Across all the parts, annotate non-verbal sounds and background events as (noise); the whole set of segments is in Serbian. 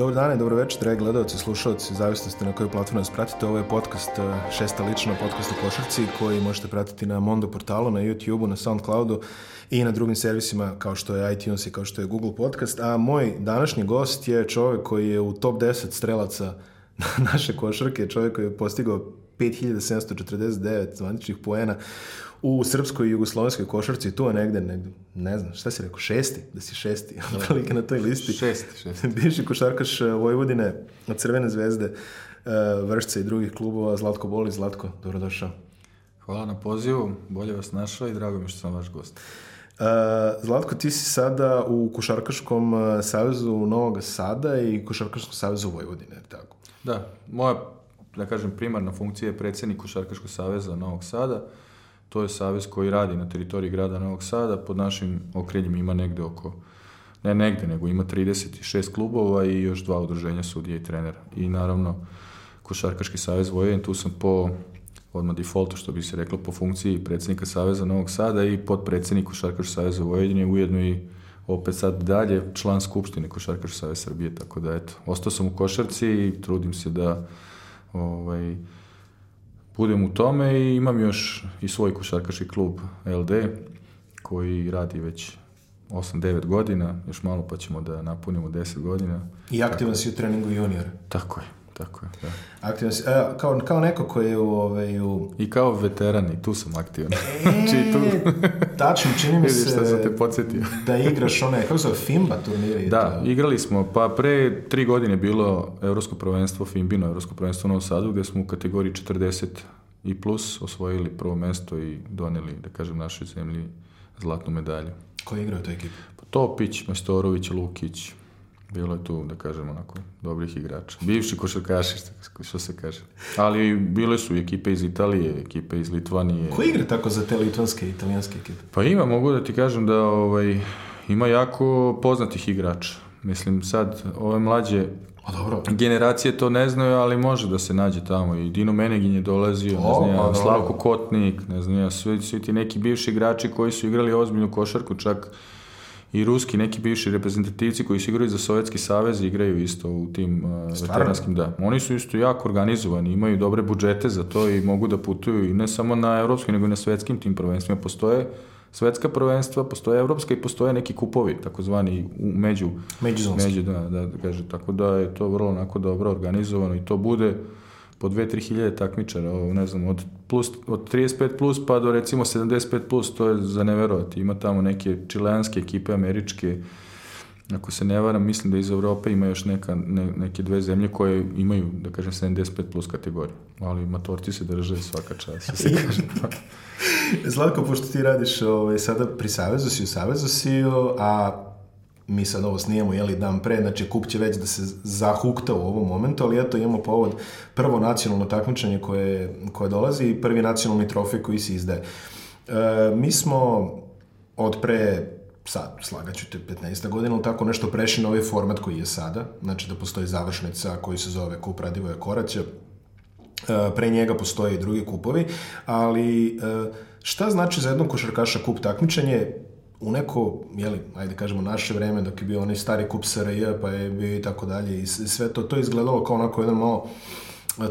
Dobar dan i dobro večer, dragi gledalci i slušalci, zavisno ste na kojoj platformi nas pratite. Ovo je podcast, eh, šesta lična podcast o košarci koji možete pratiti na Mondo portalu, na YouTubeu, na Soundcloudu i na drugim servisima kao što je iTunes i kao što je Google Podcast. A moj današnji gost je čovjek koji je u top 10 strelaca (laughs) naše košarke, čovjek koji je postigao 5749 zvaničnih poena u srpskoj i jugoslovenskoj košarci, tu je negde, negde, ne znam, šta si rekao, šesti, da si šesti, (laughs) otprilike na toj listi. Šesti, šesti. (laughs) Bivši košarkaš uh, Vojvodine, od Crvene zvezde, uh, Vršca i drugih klubova, Zlatko Boli, Zlatko, dobrodošao. Hvala na pozivu, bolje vas našao i drago mi što sam vaš gost. Uh, Zlatko, ti si sada u Košarkaškom savezu Novog Sada i Košarkaškom savezu Vojvodine, tako? Da, moja, da kažem, primarna funkcija je predsjednik Košarkaškog saveza Novog Sada. To je savez koji radi na teritoriji grada Novog Sada. Pod našim okriljem ima negde oko, ne negde, nego ima 36 klubova i još dva udruženja sudija i trenera. I naravno, Košarkaški savez Vojvodine, tu sam po odmah defaultu, što bi se reklo, po funkciji predsjednika Saveza Novog Sada i podpredsjednik Košarkaškog saveza Vojvodine, ujedno i opet sad dalje član Skupštine Košarkaškog saveza Srbije, tako da eto, ostao sam u košarci i trudim se da ovaj, budem u tome i imam još i svoj košarkaški klub LD koji radi već 8-9 godina, još malo pa ćemo da napunimo 10 godina. I aktivan si u treningu junior. Tako je, tako je, da. Aktivan si, e, kao, kao neko koji je u, ovaj, u... I kao veteran i tu sam aktivan. E, (laughs) Znači, tu- tačno, čini mi (laughs) Vidiš šta sam se te podsjetio. (laughs) da igraš one, kako se Fimba turniri? i Da, to. igrali smo, pa pre tri godine bilo Evropsko prvenstvo Fimbino, Evropsko prvenstvo u Novom Sadu, gde smo u kategoriji 40 i plus osvojili prvo mesto i doneli, da kažem, našoj zemlji zlatnu medalju. Ko je igrao u toj ekipi? Pa Topić, Majstorović, Lukić, bilo je tu, da kažem, onako, dobrih igrača. Bivši košarkaši, što- se kaže. Ali bile su ekipe iz Italije, ekipe iz Litvanije. Ko igra tako za te litvanske i italijanske ekipe? Pa ima, mogu da ti kažem da ovaj, ima jako poznatih igrača. Mislim, sad, ove mlađe A dobro, generacije to ne znaju, ali može da se nađe tamo. I Dino Menegin je dolazio, ne O, znam pa ja, dobro. Slavko Kotnik, ne znam ja, svi, svi ti neki bivši igrači koji su igrali ozbiljnu košarku, čak i ruski neki bivši reprezentativci koji su igrali za Sovjetski savez igraju isto u tim uh, veteranskim, da. Oni su isto jako organizovani, imaju dobre budžete za to i mogu da putuju i ne samo na evropskim, nego i na svetskim tim prvenstvima. Postoje svetska prvenstva, postoje evropska i postoje neki kupovi, takozvani u među međuzonski. Među, da, da, da kaže, tako da je to vrlo onako dobro organizovano i to bude po 2-3 hiljade takmičara, ne znam, od, plus, od 35 plus pa do recimo 75 plus, to je za neverovati. Ima tamo neke čileanske ekipe, američke, ako se ne varam, mislim da iz Evrope ima još neka, ne, neke dve zemlje koje imaju, da kažem, 75 plus kategoriju. Ali matorci se drže svaka čast. što se (laughs) kaže. Zlatko, pošto ti radiš ovaj, sada pri Savezu si, u Savezu si, a mi sad ovo snijemo, jeli, dan pre, znači kup će već da se zahukta u ovom momentu, ali eto imamo povod. Prvo nacionalno takmičenje koje, koje dolazi i prvi nacionalni trofej koji se izdaje. E, mi smo od pre sad, slagaću te 15 godina, ali tako nešto prešli na ovaj format koji je sada, znači da postoji završnica koji se zove Kup Radivoja Koraća, E, pre njega postoje i drugi kupovi, ali e, šta znači za jednog košarkaša kup takmičenje u neko, jeli, ajde kažemo naše vreme dok je bio onaj stari kup SRJ pa je bio i tako dalje i sve to, to je izgledalo kao onako jedan malo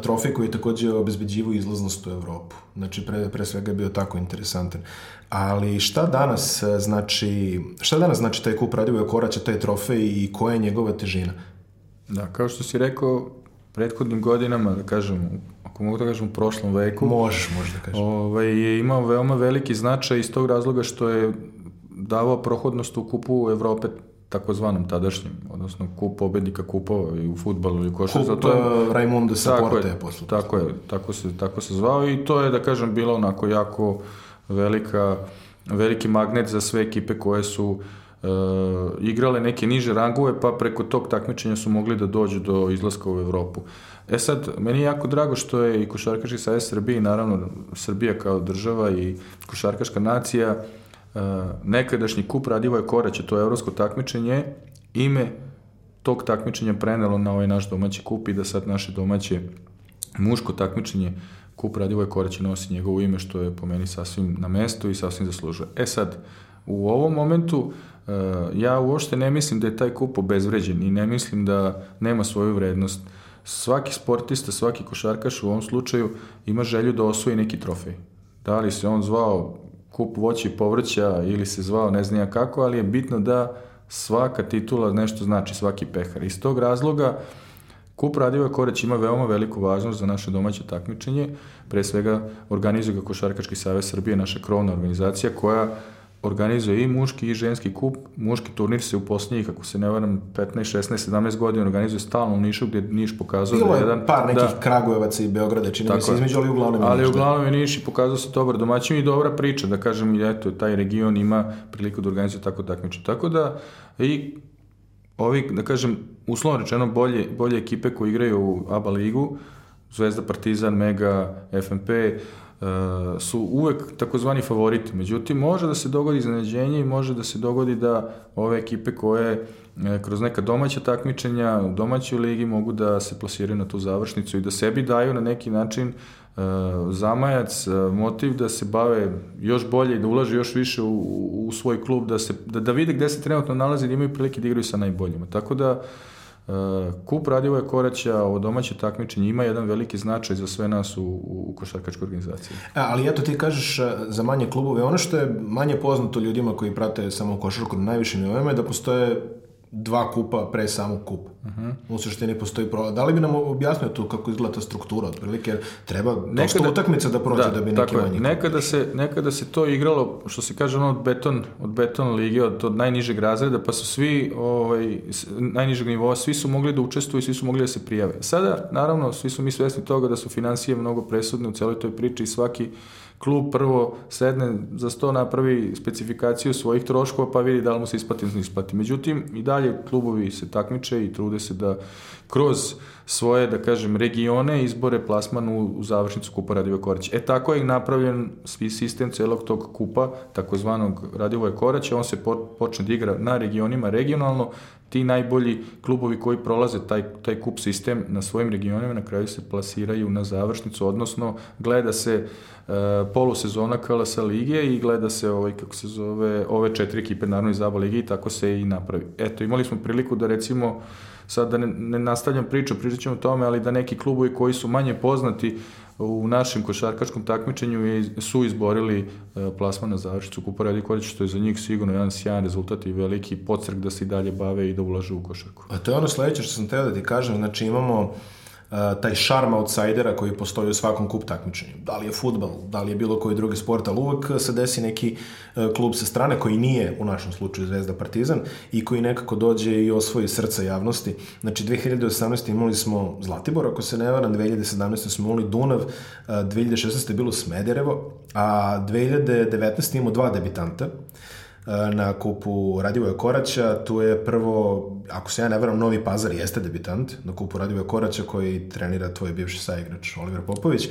trofej koji je takođe obezbeđivao izlaznost u Evropu. Znači, pre, pre svega je bio tako interesantan. Ali šta danas znači, šta danas znači taj kup Radivoja Koraća, taj trofej i koja je njegova težina? Da, kao što si rekao, prethodnim godinama, da kažem, ako mogu da kažem u prošlom veku, Možeš, možeš da kažeš. ovaj, je imao veoma veliki značaj iz tog razloga što je davao prohodnost u kupu Evrope takozvanom tadašnjem, odnosno kup pobednika kupova i u futbalu i košarci. Kup zato je- uh, Raimundo Saporte je, posle. tako je, tako se, tako se zvao i to je, da kažem, bilo onako jako velika, veliki magnet za sve ekipe koje su e, igrale neke niže rangove, pa preko tog takmičenja su mogli da dođu do izlaska u Evropu. E sad, meni je jako drago što je i Košarkaški savez Srbije i naravno Srbija kao država i košarkaška nacija e, nekadašnji kup Radivoje Koraće, to je evropsko takmičenje, ime tog takmičenja prenelo na ovaj naš domaći kup i da sad naše domaće muško takmičenje kup Radivoje Koraće nosi njegovo ime što je po meni sasvim na mestu i sasvim zaslužuje. E sad, u ovom momentu e, ja uopšte ne mislim da je taj kup obezvređen i ne mislim da nema svoju vrednost. Svaki sportista, svaki košarkaš u ovom slučaju ima želju da osvoji neki trofej. Da li se on zvao kup voća i povrća ili se zvao ne znam kako, ali je bitno da svaka titula nešto znači, svaki pehar. Iz tog razloga Kup Radivoje Koreć ima veoma veliku važnost za naše domaće takmičenje. Pre svega organizuje ga Košarkaški savez Srbije, naša krovna organizacija koja organizuje i muški i ženski kup. Muški turnir se u posljednjih, ako se ne varam, 15, 16, 17 godina organizuje stalno u Nišu gdje Niš pokazao Bilo da je je jedan... par nekih da, Kragujevaca i Beograda, čini mi se između, ali uglavnom ali Niš, da. uglavnom je Niš i pokazao se dobar domaćin i dobra priča, da kažem, eto, taj region ima priliku da organizuje tako takmiče. Tako da, i ovi, da kažem, uslovno rečeno bolje, bolje ekipe koje igraju u ABA ligu, Zvezda, Partizan, Mega, FNP, uh, su uvek takozvani favoriti. Međutim, može da se dogodi iznenađenje i može da se dogodi da ove ekipe koje e, kroz neka domaća takmičenja u domaćoj ligi mogu da se plasiraju na tu završnicu i da sebi daju na neki način e, zamajac, e, motiv da se bave još bolje i da ulaže još više u, u svoj klub, da, se, da, da vide gde se trenutno nalazi i da imaju prilike da igraju sa najboljima. Tako da kup Radivoje Koraća, ovo domaće takmičenje ima jedan veliki značaj za sve nas u, u košarkačkoj organizaciji. A, ali eto ti kažeš e, za manje klubove, ono što je manje poznato ljudima koji prate samo košarku na najvišim nivoima je da postoje dva kupa pre samog kupa. Uh -huh. U suštini postoji pro... Da li bi nam objasnio tu kako izgleda ta struktura otprilike? Jer treba Nekada- utakmica da prođe da, bi neki tako manji. Nekada se, nekada se to igralo, što se kaže ono od beton, od beton lige, od, od najnižeg razreda, pa su svi ovaj, najnižeg nivoa, svi su mogli da učestvuju, svi su mogli da se prijave. Sada, naravno, svi su mi svesni toga da su financije mnogo presudne u celoj toj priči i svaki klub prvo sedne za sto napravi specifikaciju svojih troškova pa vidi da li mu se isplati ili ne isplati. Međutim, i dalje klubovi se takmiče i trude se da kroz svoje, da kažem, regione izbore plasman u, u završnicu kupa Radivoje Korać. E tako je napravljen svi sistem celog tog kupa, takozvanog Radivoje Korać, on se po, počne da igra na regionima regionalno, ti najbolji klubovi koji prolaze taj, taj kup sistem na svojim regionima na kraju se plasiraju na završnicu, odnosno gleda se e, polusezona KLS lige i gleda se ovaj, kako se zove, ove četiri ekipe naravno iz ABA lige i tako se i napravi. Eto, imali smo priliku da recimo sad da ne, ne nastavljam priču, pričat ćemo o tome, ali da neki klubovi koji su manje poznati u našem košarkaškom takmičenju je- su izborili e, plasman na završnicu Kupa Radi Korić, što je za njih sigurno jedan sjajan rezultat i veliki podstrek da se i dalje bave i da ulažu u košarku. A to je ono sledeće što sam teo da ti kažem, znači imamo uh, taj šarm outsidera koji postoji u svakom kup takmičenju. Da li je futbal, da li je bilo koji drugi sport, ali uvek se desi neki uh, klub sa strane koji nije u našem slučaju Zvezda Partizan i koji nekako dođe i osvoji srca javnosti. Znači 2018. imali smo Zlatibor, ako se ne varam, 2017. smo imali Dunav, uh, 2016. je bilo Smederevo, a 2019. imamo dva debitanta na kupu Radivoja Koraća, tu je prvo, ako se ja ne varam, Novi Pazar jeste debitant na kupu Radivoja Koraća koji trenira tvoj bivši saigrač Oliver Popović.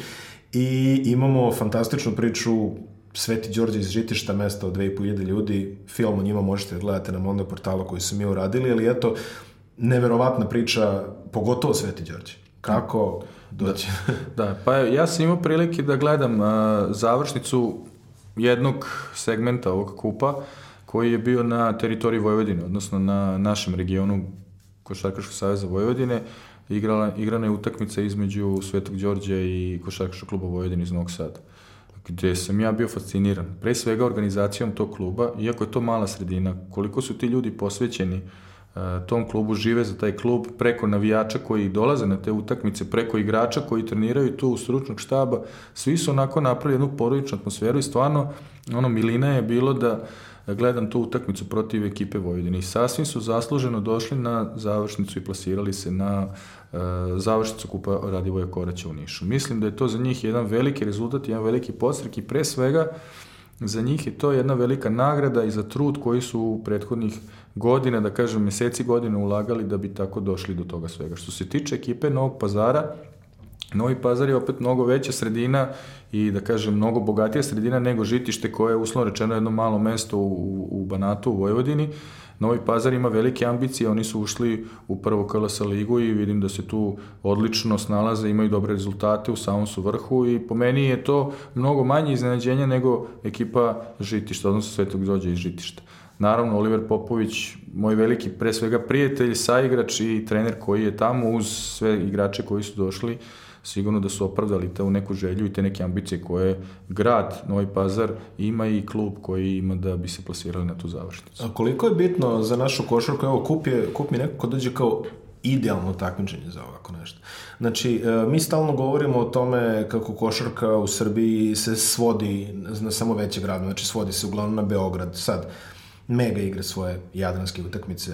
I imamo fantastičnu priču Sveti Đorđe iz Žitišta, mesta od 2500 ljudi, film o njima možete da gledate na Mondo portalu koji su mi uradili, ali eto, neverovatna priča, pogotovo Sveti Đorđe. Kako doći? (laughs) Da, pa ja sam imao prilike da gledam a, završnicu jednog segmenta ovog kupa koji je bio na teritoriji Vojvodine, odnosno na našem regionu Košarkaškog saveza Vojvodine. Igrala, igrana je utakmica između Svetog Đorđa i Košarkaškog kluba Vojvodine iz Novog Sada gde sam ja bio fasciniran. Pre svega organizacijom tog kluba, iako je to mala sredina, koliko su ti ljudi posvećeni uh, tom klubu, žive za taj klub, preko navijača koji dolaze na te utakmice, preko igrača koji treniraju tu stručnog štaba, svi su onako napravili jednu porodičnu atmosferu i stvarno, ono, milina je bilo da gledam tu utakmicu protiv ekipe Vojvodine i sasvim su zasluženo došli na završnicu i plasirali se na uh, završnicu kupa Radivoja Koraća u Nišu. Mislim da je to za njih jedan veliki rezultat, jedan veliki podstrek i pre svega za njih je to jedna velika nagrada i za trud koji su u prethodnih godina, da kažem meseci godina ulagali da bi tako došli do toga svega. Što se tiče ekipe Novog pazara, Novi Pazar je opet mnogo veća sredina i da kažem mnogo bogatija sredina nego Žitište koje je uslovno rečeno jedno malo mesto u, u Banatu u Vojvodini. Novi Pazar ima velike ambicije, oni su ušli u prvo KLS ligu i vidim da se tu odlično snalaze, imaju dobre rezultate, u samom su vrhu i po meni je to mnogo manje iznenađenja nego ekipa Žitišta, odnosno Svetog Đorđa iz Žitišta. Naravno, Oliver Popović, moj veliki, pre svega prijatelj, saigrač i trener koji je tamo uz sve igrače koji su došli, sigurno da su opravdali te u neku želju i te neke ambicije koje grad Novi Pazar ima i klub koji ima da bi se plasirali na tu završnicu. A koliko je bitno za našu košarku, evo kup, je, kup mi neko ko dođe kao idealno takmičenje za ovako nešto. Znači, e, mi stalno govorimo o tome kako košarka u Srbiji se svodi na samo veće gradove, znači svodi se uglavnom na Beograd. Sad, mega igre svoje jadranske utakmice,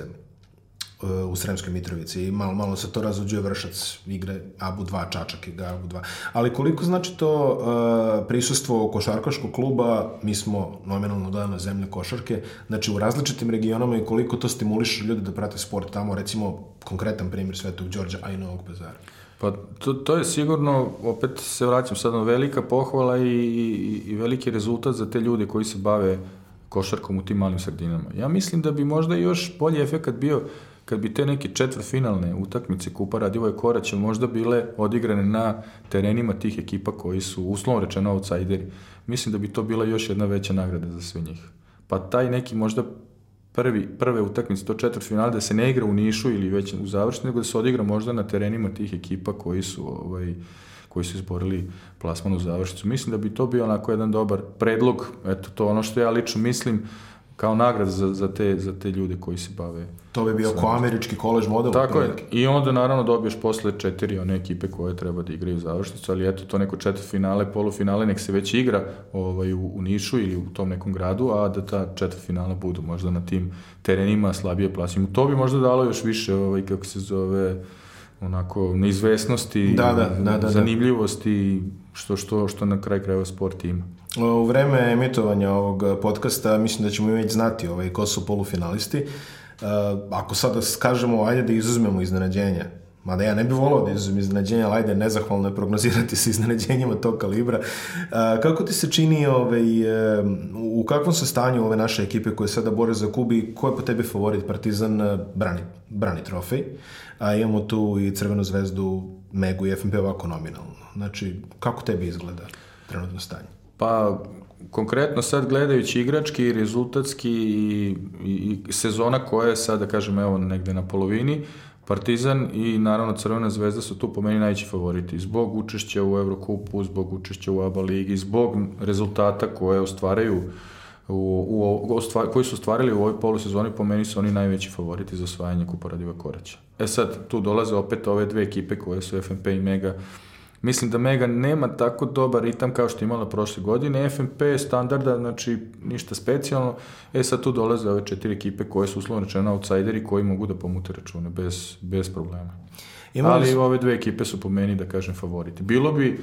u Sremskoj Mitrovici i malo, malo se to razuđuje vršac igre Abu 2, Čačak i Abu 2. Ali koliko znači to uh, prisustvo košarkaškog kluba, mi smo nominalno dana zemlje košarke, znači u različitim regionama i koliko to stimuliše ljude da prate sport tamo, recimo konkretan primjer Svetog Đorđa, a i Novog Pazara. Pa to, to je sigurno, opet se vraćam sad, velika pohvala i, i, i veliki rezultat za te ljude koji se bave košarkom u tim malim sredinama. Ja mislim da bi možda još bolji efekt bio kad bi te neke četvrfinalne utakmice Kupa Radivoje Koraća možda bile odigrane na terenima tih ekipa koji su uslovno rečeno outsideri, mislim da bi to bila još jedna veća nagrada za sve njih. Pa taj neki možda prvi, prve utakmice, to četvrtfinale, da se ne igra u Nišu ili već u završni, nego da se odigra možda na terenima tih ekipa koji su ovaj, koji su izborili plasman u završnicu. Mislim da bi to bio onako jedan dobar predlog, eto to ono što ja lično mislim, kao nagrad za, za, te, za te ljude koji se bave. To bi bio ko američki koleđ model. Tako je. I onda naravno dobiješ posle četiri one ekipe koje treba da igraju završnicu, ali eto to neko četvrt finale, polufinale, nek se već igra ovaj, u, u Nišu ili u tom nekom gradu, a da ta četvrt finala budu možda na tim terenima slabije plasimo. To bi možda dalo još više, ovaj, kako se zove, onako neizvesnosti, da, da, da, da, zanimljivosti, što, što, što na kraj krajeva sport ima. U vreme emitovanja ovog podcasta mislim da ćemo već znati ovaj, ko su polufinalisti. Uh, ako sada kažemo, ajde da izuzmemo iznenađenja, mada ja ne bih volao da izuzmem iznenađenja, ali ajde, nezahvalno je prognozirati (laughs) sa iznenađenjima tog kalibra. Uh, kako ti se čini, ovaj, u kakvom se stanju ove naše ekipe koje sada bore za Kubi, ko je po tebi favorit? Partizan brani, brani trofej, a imamo tu i Crvenu zvezdu, Megu i FNP ovako nominalno. Znači, kako tebi izgleda trenutno stanje? Pa, konkretno sad gledajući igrački, rezultatski i, i, i sezona koja je sad, da kažem, evo negde na polovini, Partizan i naravno Crvena zvezda su tu po meni najveći favoriti. Zbog učešća u Evrokupu, zbog učešća u ABA ligi, zbog rezultata koje ostvaraju u, u, ostvar, koji su ostvarili u ovoj polusezoni, po meni su oni najveći favoriti za osvajanje Kupa Radiva Koraća. E sad, tu dolaze opet ove dve ekipe koje su FNP i Mega Mislim da Mega nema tako dobar ritam kao što je imala prošle godine. FNP je standarda, znači ništa specijalno. E sad tu dolaze ove četiri ekipe koje su uslovno rečeno outsideri koji mogu da pomute račune bez, bez problema. Imali Ali su... ove dve ekipe su po meni, da kažem, favoriti. Bilo bi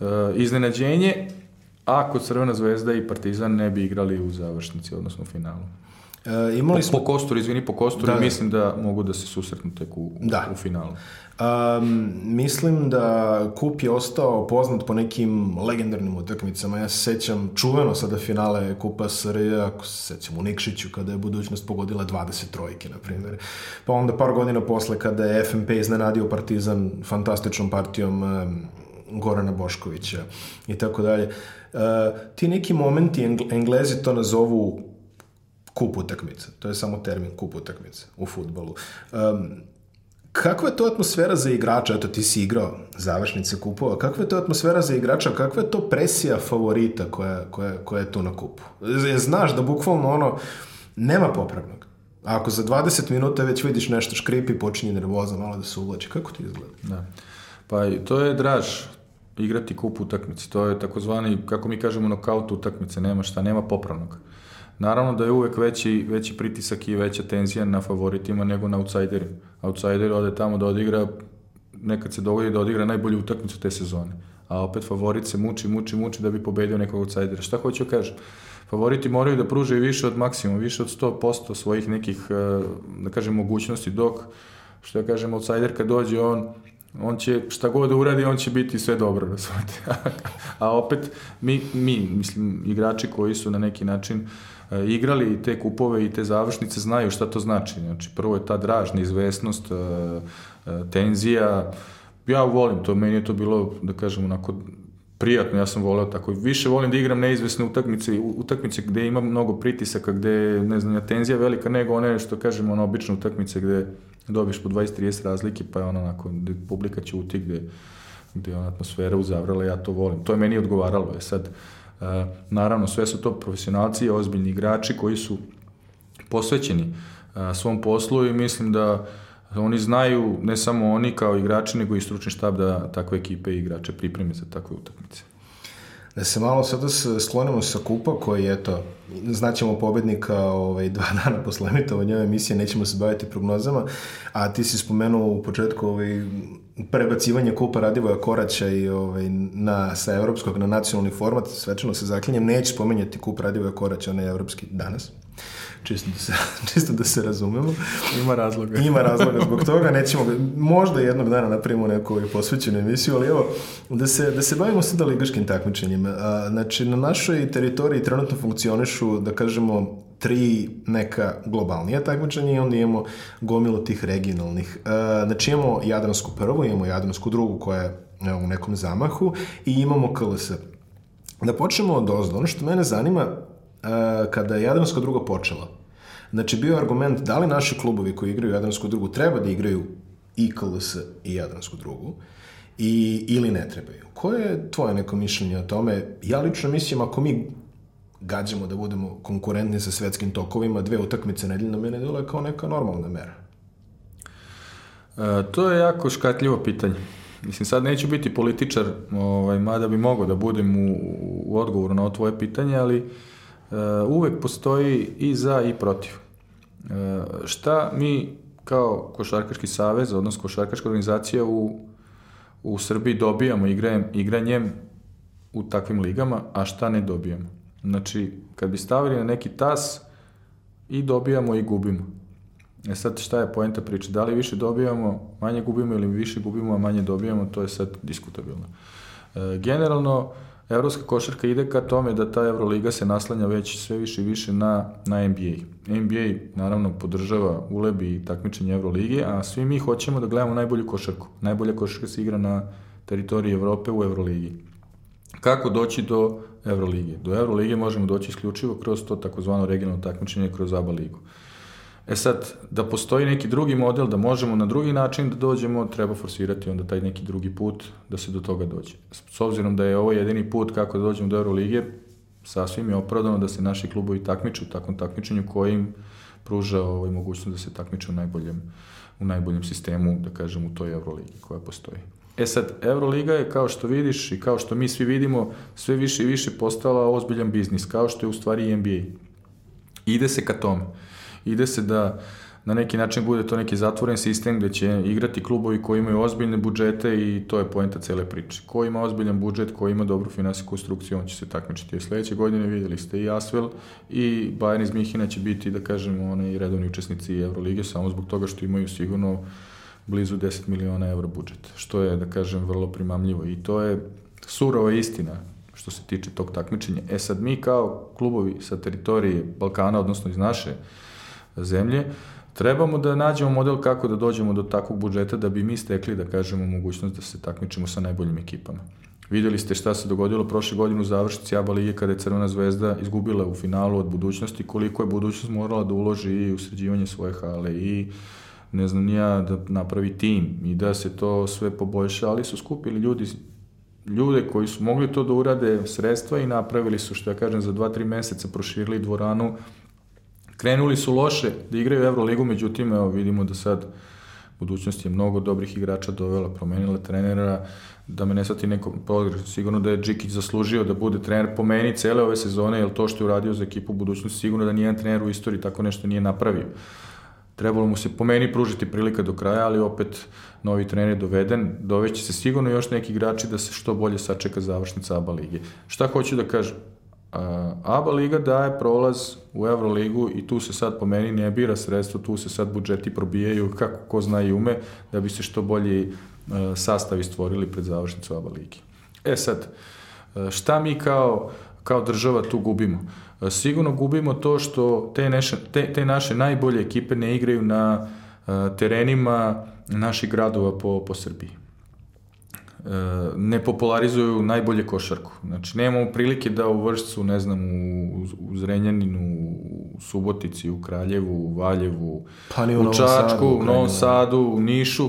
uh, iznenađenje ako Crvena zvezda i Partizan ne bi igrali u završnici, odnosno u finalu. E, imali smo... Po kosturu, izvini, po kosturu, da, da. mislim da mogu da se susretnu tek u, da. u finalu. Um, mislim da Kup je ostao poznat po nekim legendarnim utakmicama. Ja se sećam čuveno sada finale Kupa SRJ, ako se sećam u Nikšiću, kada je budućnost pogodila 20 trojke, na primjer. Pa onda par godina posle kada je FNP iznenadio Partizan fantastičnom partijom um, Gorana Boškovića i tako dalje. Uh, ti neki momenti, Englezi to nazovu kup utakmice. To je samo termin kup utakmice u futbolu. Um, Kakva je to atmosfera za igrača? Eto, ti si igrao završnice kupova. Kakva je to atmosfera za igrača? Kakva je to presija favorita koja, koja, koja je tu na kupu? Znaš da bukvalno ono, nema popravnog. Ako za 20 minuta već vidiš nešto škripi, počinje nervoza, malo da se uvlači. Kako ti izgleda? Da. Pa to je draž igrati kup utakmice. To je takozvani, kako mi kažemo, nokaut utakmice. Nema šta, nema popravnog. Naravno da je uvek veći, veći pritisak i veća tenzija na favoritima nego na outsiderima. Outsider ode tamo da odigra, nekad se dogodi da odigra najbolju utakmicu te sezone. A opet favorit se muči, muči, muči da bi pobedio nekog outsidera. Šta hoću da kažem? Favoriti moraju da pruže više od maksimuma, više od 100% svojih nekih, eh, da kažem, mogućnosti, dok, što ja kažem, outsider kad dođe, on on će, šta god da uradi, on će biti sve dobro, razumete. (laughs) A opet, mi, mi, mislim, igrači koji su na neki način uh, igrali te kupove i te završnice znaju šta to znači. Znači, prvo je ta draž, neizvesnost, e, e, tenzija. Ja volim to, meni je to bilo, da kažem, onako prijatno, ja sam voleo tako. Više volim da igram neizvesne utakmice, utakmice gde ima mnogo pritisaka, gde, ne znam, tenzija velika, nego one, što kažemo, ono, obične utakmice gde dobiš po 20-30 razlike, pa je ono onako, gde publika ćuti, gde, gde je ona atmosfera uzavrala, ja to volim. To je meni odgovaralo. Je sad, naravno, sve su to profesionalci, ozbiljni igrači koji su posvećeni uh, svom poslu i mislim da oni znaju, ne samo oni kao igrači, nego i stručni štab da takve ekipe i igrače pripreme za takve utakmice. Da se malo sada sklonimo sa kupa koji, eto, znaćemo pobednika ovaj, dva (laughs) dana posle emitovanja ove emisije, nećemo se baviti prognozama, a ti si spomenuo u početku ovaj, prebacivanje kupa Radivoja Koraća i ovaj, na, sa evropskog na nacionalni format, svečano se zaklinjem, neću spomenjati kup Radivoja Koraća na evropski danas čisto da se, (laughs) čisto da se razumemo. Ima razloga. Ima razloga zbog toga, nećemo, možda jednog dana napravimo neku ovaj posvećenu emisiju, ali evo, da se, da se bavimo sada ligaškim takmičenjima. Znači, na našoj teritoriji trenutno funkcionišu, da kažemo, tri neka globalnija takmičenja i onda imamo gomilu tih regionalnih. Znači, imamo Jadransku prvu, imamo Jadransku drugu koja je u nekom zamahu i imamo KLS. Da počnemo od ozdo. Ono što mene zanima, kada je Jadransko drugo počela, znači bio argument da li naši klubovi koji igraju Jadransku drugu treba da igraju i KLS i Jadransku drugu, i, ili ne trebaju. Koje je tvoje neko mišljenje o tome? Ja lično mislim, ako mi gađamo da budemo konkurentni sa svetskim tokovima, dve utakmice nedeljno mene dole kao neka normalna mera. E, to je jako škatljivo pitanje. Mislim, sad neću biti političar, ovaj, mada bi mogao da budem u, u odgovoru na tvoje pitanje, ali Uh, uvek postoji i za i protiv. Uh, šta mi kao Košarkaški savez, odnosno Košarkaška organizacija u, u Srbiji dobijamo igrajem, igranjem u takvim ligama, a šta ne dobijamo? Znači, kad bi stavili na neki tas, i dobijamo i gubimo. E sad šta je poenta priče? Da li više dobijamo, manje gubimo ili više gubimo, a manje dobijamo, to je sad diskutabilno. E, generalno, Evropska košarka ide ka tome da ta Euroliga se naslanja već sve više i više na, na NBA. NBA naravno podržava ulebi i takmičenje Euroligije, a svi mi hoćemo da gledamo najbolju košarku. Najbolja košarka se igra na teritoriji Evrope u Euroligi. Kako doći do Euroligije? Do Euroligije možemo doći isključivo kroz to takozvano regionalno takmičenje kroz ABA ligu. E sad, da postoji neki drugi model, da možemo na drugi način da dođemo, treba forsirati onda taj neki drugi put da se do toga dođe. S obzirom da je ovo jedini put kako da dođemo do Euroligije, sasvim je opravdano da se naši klubovi takmiču u takvom takmičenju kojim pruža ovaj mogućnost da se takmiče u najboljem, u najboljem sistemu, da kažem, u toj Euroligi koja postoji. E sad, Euroliga je, kao što vidiš i kao što mi svi vidimo, sve više i više postala ozbiljan biznis, kao što je u stvari NBA. Ide se ka tome ide se da na neki način bude to neki zatvoren sistem gde će igrati klubovi koji imaju ozbiljne budžete i to je poenta cele priče. Ko ima ozbiljan budžet, ko ima dobru finansijsku konstrukciju, on će se takmičiti. Sledeće godine videli ste i Asvel i Bayern iz Mihina će biti, da kažemo, one i redovni učesnici Euroligije samo zbog toga što imaju sigurno blizu 10 miliona evra budžet, što je, da kažem, vrlo primamljivo i to je surova istina što se tiče tog takmičenja. E sad mi kao klubovi sa teritorije Balkana, odnosno iz naše zemlje, trebamo da nađemo model kako da dođemo do takvog budžeta da bi mi stekli, da kažemo, mogućnost da se takmičimo sa najboljim ekipama. Videli ste šta se dogodilo prošle godine u završnici ABA lige kada je Crvena zvezda izgubila u finalu od budućnosti, koliko je budućnost morala da uloži i u sređivanje svoje hale i ne znam nija da napravi tim i da se to sve poboljša, ali su skupili ljudi ljude koji su mogli to da urade sredstva i napravili su, što ja kažem, za 2-3 meseca proširili dvoranu Krenuli su loše da igraju Euroligu, međutim, evo vidimo da sad budućnost je mnogo dobrih igrača dovela, promenila trenera, da me ne svati neko pogrešno, sigurno da je Džikić zaslužio da bude trener po meni cele ove sezone, jer to što je uradio za ekipu budućnosti, sigurno da nijedan trener u istoriji tako nešto nije napravio. Trebalo mu se po meni pružiti prilika do kraja, ali opet novi trener je doveden, doveći se sigurno još neki igrači da se što bolje sačeka završnica ABA lige. Šta hoću da kažem? ABA liga daje prolaz u Euroligu i tu se sad po meni ne bira sredstvo, tu se sad budžeti probijaju kako ko zna i ume da bi se što bolji sastavi stvorili pred završnicu ABA ligi. E sad, šta mi kao, kao država tu gubimo? Sigurno gubimo to što te, neše, te, te naše najbolje ekipe ne igraju na terenima naših gradova po, po Srbiji. ne popularizuju najbolje košarku. Znači, nemamo prilike da u Vršcu, ne znam, u, u Zrenjaninu, u Subotici, u Kraljevu, u Valjevu, Pa u u Čačku, Sadu, u Novom. Sadu, u Nišu,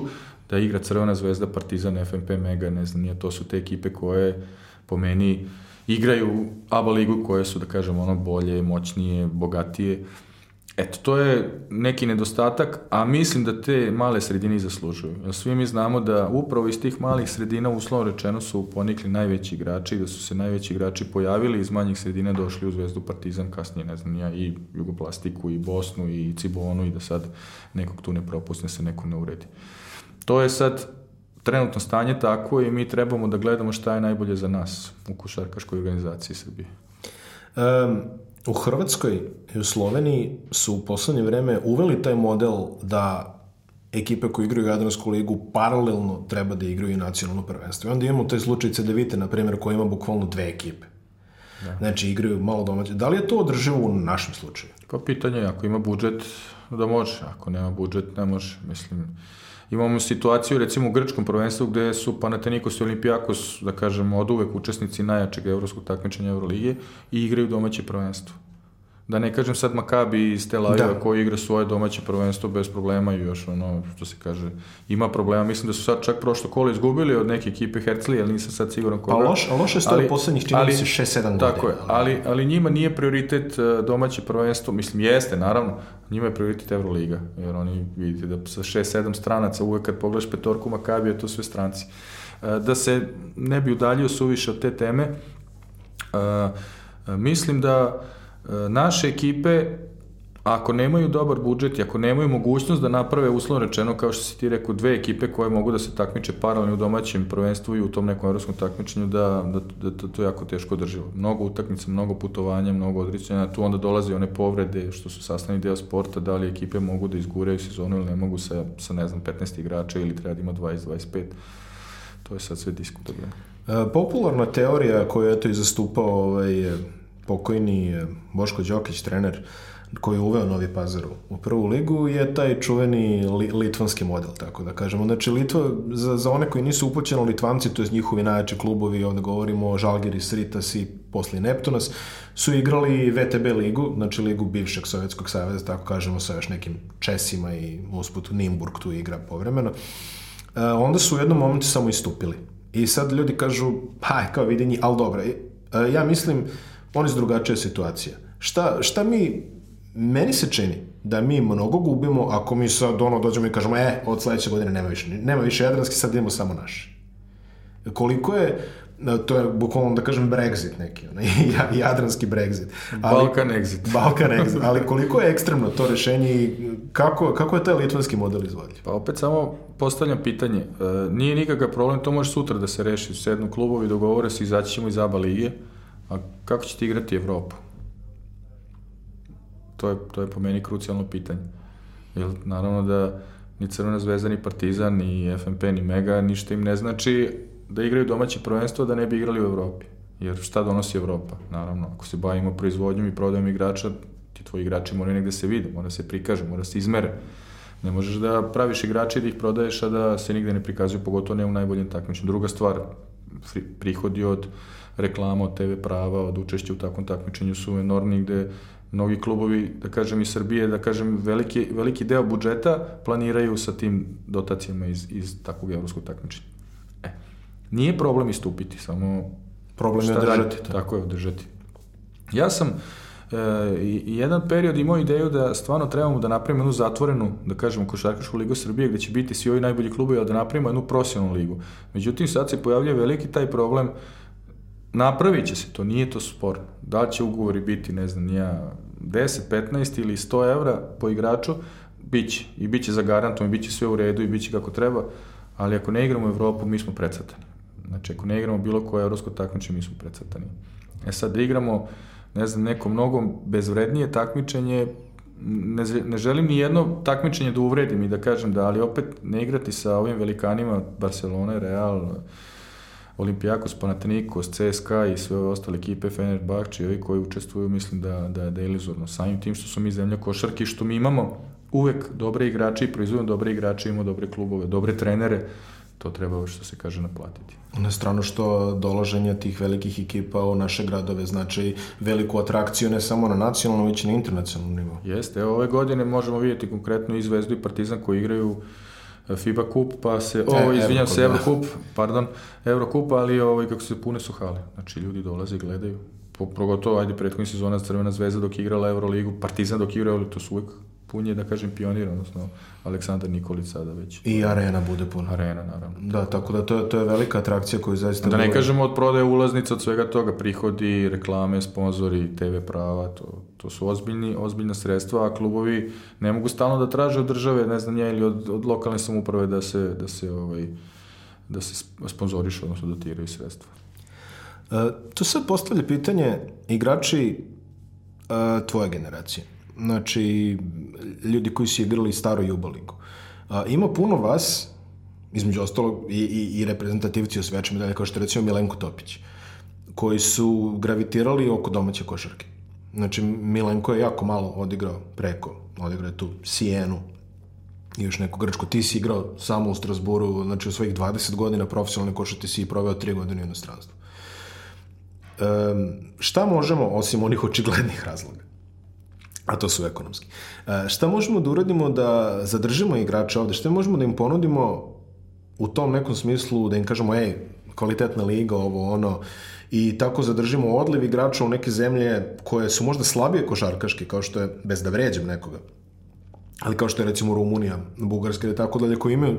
da igra Crvena zvezda, Partizan, FNP, Mega, ne znam, nije, to su te ekipe koje po meni igraju ABA ligu koje su, da kažem, ono bolje, moćnije, bogatije. Eto, to je neki nedostatak, a mislim da te male sredine zaslužuju. Svi mi znamo da upravo iz tih malih sredina, uslovno rečeno, su ponikli najveći igrači, da su se najveći igrači pojavili iz manjih sredina došli u Zvezdu Partizan, kasnije, ne znam, ja, i Jugoplastiku, i Bosnu, i Cibonu, i da sad nekog tu ne propusne, se neko ne uredi. To je sad trenutno stanje tako i mi trebamo da gledamo šta je najbolje za nas u košarkaškoj organizaciji Srbije. Um, u Hrvatskoj i u Sloveniji su u poslednje vreme uveli taj model da ekipe koje igraju Jadransku ligu paralelno treba da igraju i nacionalno prvenstvo. I onda imamo taj slučaj CDVite, na primjer, koji ima bukvalno dve ekipe. Znači, igraju malo domaće. Da li je to održivo u našem slučaju? Pa pitanje je, ako ima budžet, da može, ako nema budžet, ne može. Mislim, imamo situaciju recimo u grčkom prvenstvu gde su Panathinaikos i Olympiakos, da kažemo, od uvek učesnici najjačeg evropskog takmičenja Euroligije i igraju domaće prvenstvo. Da ne kažem sad Makabi iz Tel Aviva Da. koji igra svoje domaće prvenstvo bez problema i još ono, što se kaže, ima problema. Mislim da su sad čak prošlo kolo izgubili od neke ekipe Herclija, ali nisam sad siguran Pa koga. loš, a loše stoje poslednjih, čini se, 6-7 godina. Tako je, ali, ali njima nije prioritet e, domaće prvenstvo, mislim jeste, naravno, njima je prioritet Euroliga, jer oni vidite da sa 6-7 stranaca uvek kad pogledaš petorku Makabija, to sve stranci. E, Da se ne bi udaljio suviše od te teme, e, mislim da naše ekipe ako nemaju dobar budžet i ako nemaju mogućnost da naprave uslovno rečeno, kao što si ti rekao, dve ekipe koje mogu da se takmiče paralelno u domaćem prvenstvu i u tom nekom evropskom takmičenju, da, da, da, to je jako teško drživo. Mnogo utakmica, mnogo putovanja, mnogo odricanja, tu onda dolazi one povrede što su sastavni deo sporta, da li ekipe mogu da izguraju sezonu ili ne mogu sa, sa ne znam, 15 igrača ili treba da ima 20-25. To je sad sve diskutabilno. E, Popularna teorija koju je to i zastupao ovaj, pokojni e, Boško Đokić, trener, koji je uveo Novi Pazar u- prvu ligu, je taj čuveni li, litvanski model, tako da kažemo. Znači, Litva, za, za one koji nisu upućeni, Litvanci, to je njihovi najjači klubovi, ovde govorimo o Žalgiris, Ritas i posle Neptunas, su igrali VTB ligu, znači ligu bivšeg Sovjetskog saveza, tako kažemo, sa još nekim Česima i usput Nimburg tu igra povremeno. E, onda su u jednom momentu samo istupili. I sad ljudi kažu, pa, kao vidi njih, ali dobro. E, ja mislim, oni su drugačija situacija. Šta, šta mi, meni se čini da mi mnogo gubimo ako mi sad ono dođemo i kažemo, e, od sledeće godine nema više, nema više jadranski, sad idemo samo naši. Koliko je, to je bukvalno da kažem Brexit neki, onaj, (laughs) ja- jadranski Brexit. Balkan exit. (laughs) Balkan exit, ali koliko je ekstremno to rešenje i kako, kako je taj litvanski model izvodljiv? Pa opet samo postavljam pitanje. E, nije nikakav problem, to može sutra da se reši. Sednu klubovi, dogovore se, izaći ćemo iz ABA lige, a kako ćete igrati Evropu? To je, to je po meni krucijalno pitanje. Jer naravno da ni Crvena zvezda, ni Partizan, ni FNP, ni Mega, ništa im ne znači da igraju domaće prvenstvo da ne bi igrali u Evropi. Jer šta donosi Evropa? Naravno, ako se bavimo proizvodnjom i prodajom igrača, ti tvoji igrači moraju negde se vide, mora se prikaže, mora se izmere. Ne možeš da praviš igrače i da ih prodaješ, a da se nigde ne prikazuju, pogotovo ne u najboljem takmičenju. Druga stvar, prihodi od reklama, od TV prava, od učešća u takvom takmičenju su enormni gde mnogi klubovi, da kažem i Srbije, da kažem veliki, veliki deo budžeta planiraju sa tim dotacijama iz, iz takvog evropskog takmičenja. E, nije problem istupiti, samo Problem je održati to. Tako je, održati. Ja sam e, jedan period imao ideju da stvarno trebamo da napravimo jednu zatvorenu, da kažemo, košarkašku ligu Srbije, gde će biti svi ovi najbolji klubovi, a da napravimo jednu profesionalnu ligu. Međutim, sad se pojavljuje veliki taj problem, napravit će se to, nije to sporno. Da će ugovori biti, ne znam, nija 10, 15 ili 100 evra po igraču, bit će. I bit će zagarantovan, bit će sve u redu i bit će kako treba, ali ako ne igramo u Evropu, mi smo precrtani. Znači, ako ne igramo bilo koje evropsko takmičenje, mi smo precrtani. E sad, da igramo, ne znam, neko mnogo bezvrednije takmičenje, ne, ne želim ni jedno takmičenje da uvredim i da kažem da, ali opet ne igrati sa ovim velikanima Barcelona, Real, Olimpijakos, Panathinaikos, CSKA i sve ove ostale ekipe, Fenerbahče i ovi koji učestvuju, mislim da, da, da je iluzorno. Samim tim što su mi zemlja košarke i što mi imamo uvek dobre igrače i proizvodimo dobre igrače, imamo dobre klubove, dobre trenere, to treba, što se kaže, naplatiti. Na stranu što dolaženje tih velikih ekipa u naše gradove znači veliku atrakciju ne samo na nacionalnom, već i na internacionalnom nivou. Jeste, evo ove godine možemo vidjeti konkretno i Zvezdu i Partizan koji igraju e, FIBA kup, pa se, ovo, e, izvinjam se, Eurokup, pardon, Eurokup, ali ovaj, kako se pune su hale. Znači, ljudi dolaze i gledaju. Pogotovo, ajde, prethodnih sezona Crvena zvezda dok je igrala Euroligu, Partizan dok je igrao, to su uvijek pun je, da kažem, pionir, odnosno Aleksandar Nikolić sada već. I arena bude puna. Arena, naravno. Da, tako da to, to je velika atrakcija koju zaista... Da ne bude... kažemo od prodaje ulaznica, od svega toga, prihodi, reklame, sponzori, TV prava, to, to su ozbiljni, ozbiljna sredstva, a klubovi ne mogu stalno da traže od države, ne znam ja, ili od, od lokalne samuprave da se, da se, ovaj, da se sponzorišu, odnosno dotiraju sredstva. E, tu se postavlja pitanje igrači e, tvoje generacije znači, ljudi koji su igrali staro Jubaligu. A, ima puno vas, između ostalog, i, i, i reprezentativci osveća medalje, kao što recimo Milenko Topić, koji su gravitirali oko domaće košarke. Znači, Milenko je jako malo odigrao preko, odigrao je tu Sijenu i još neku Grčku. Ti si igrao samo u Strasburu, znači u svojih 20 godina profesionalne košarke si i proveo 3 godine u inostranstvu. Um, šta možemo, osim onih očiglednih razloga, a to su ekonomski. E, šta možemo da uradimo da zadržimo igrače ovde? Šta možemo da im ponudimo u tom nekom smislu da im kažemo, ej, kvalitetna liga, ovo, ono, i tako zadržimo odliv igrača u neke zemlje koje su možda slabije košarkaške, kao što je, bez da vređam nekoga, ali kao što je recimo Rumunija, Bugarska i tako dalje, koji imaju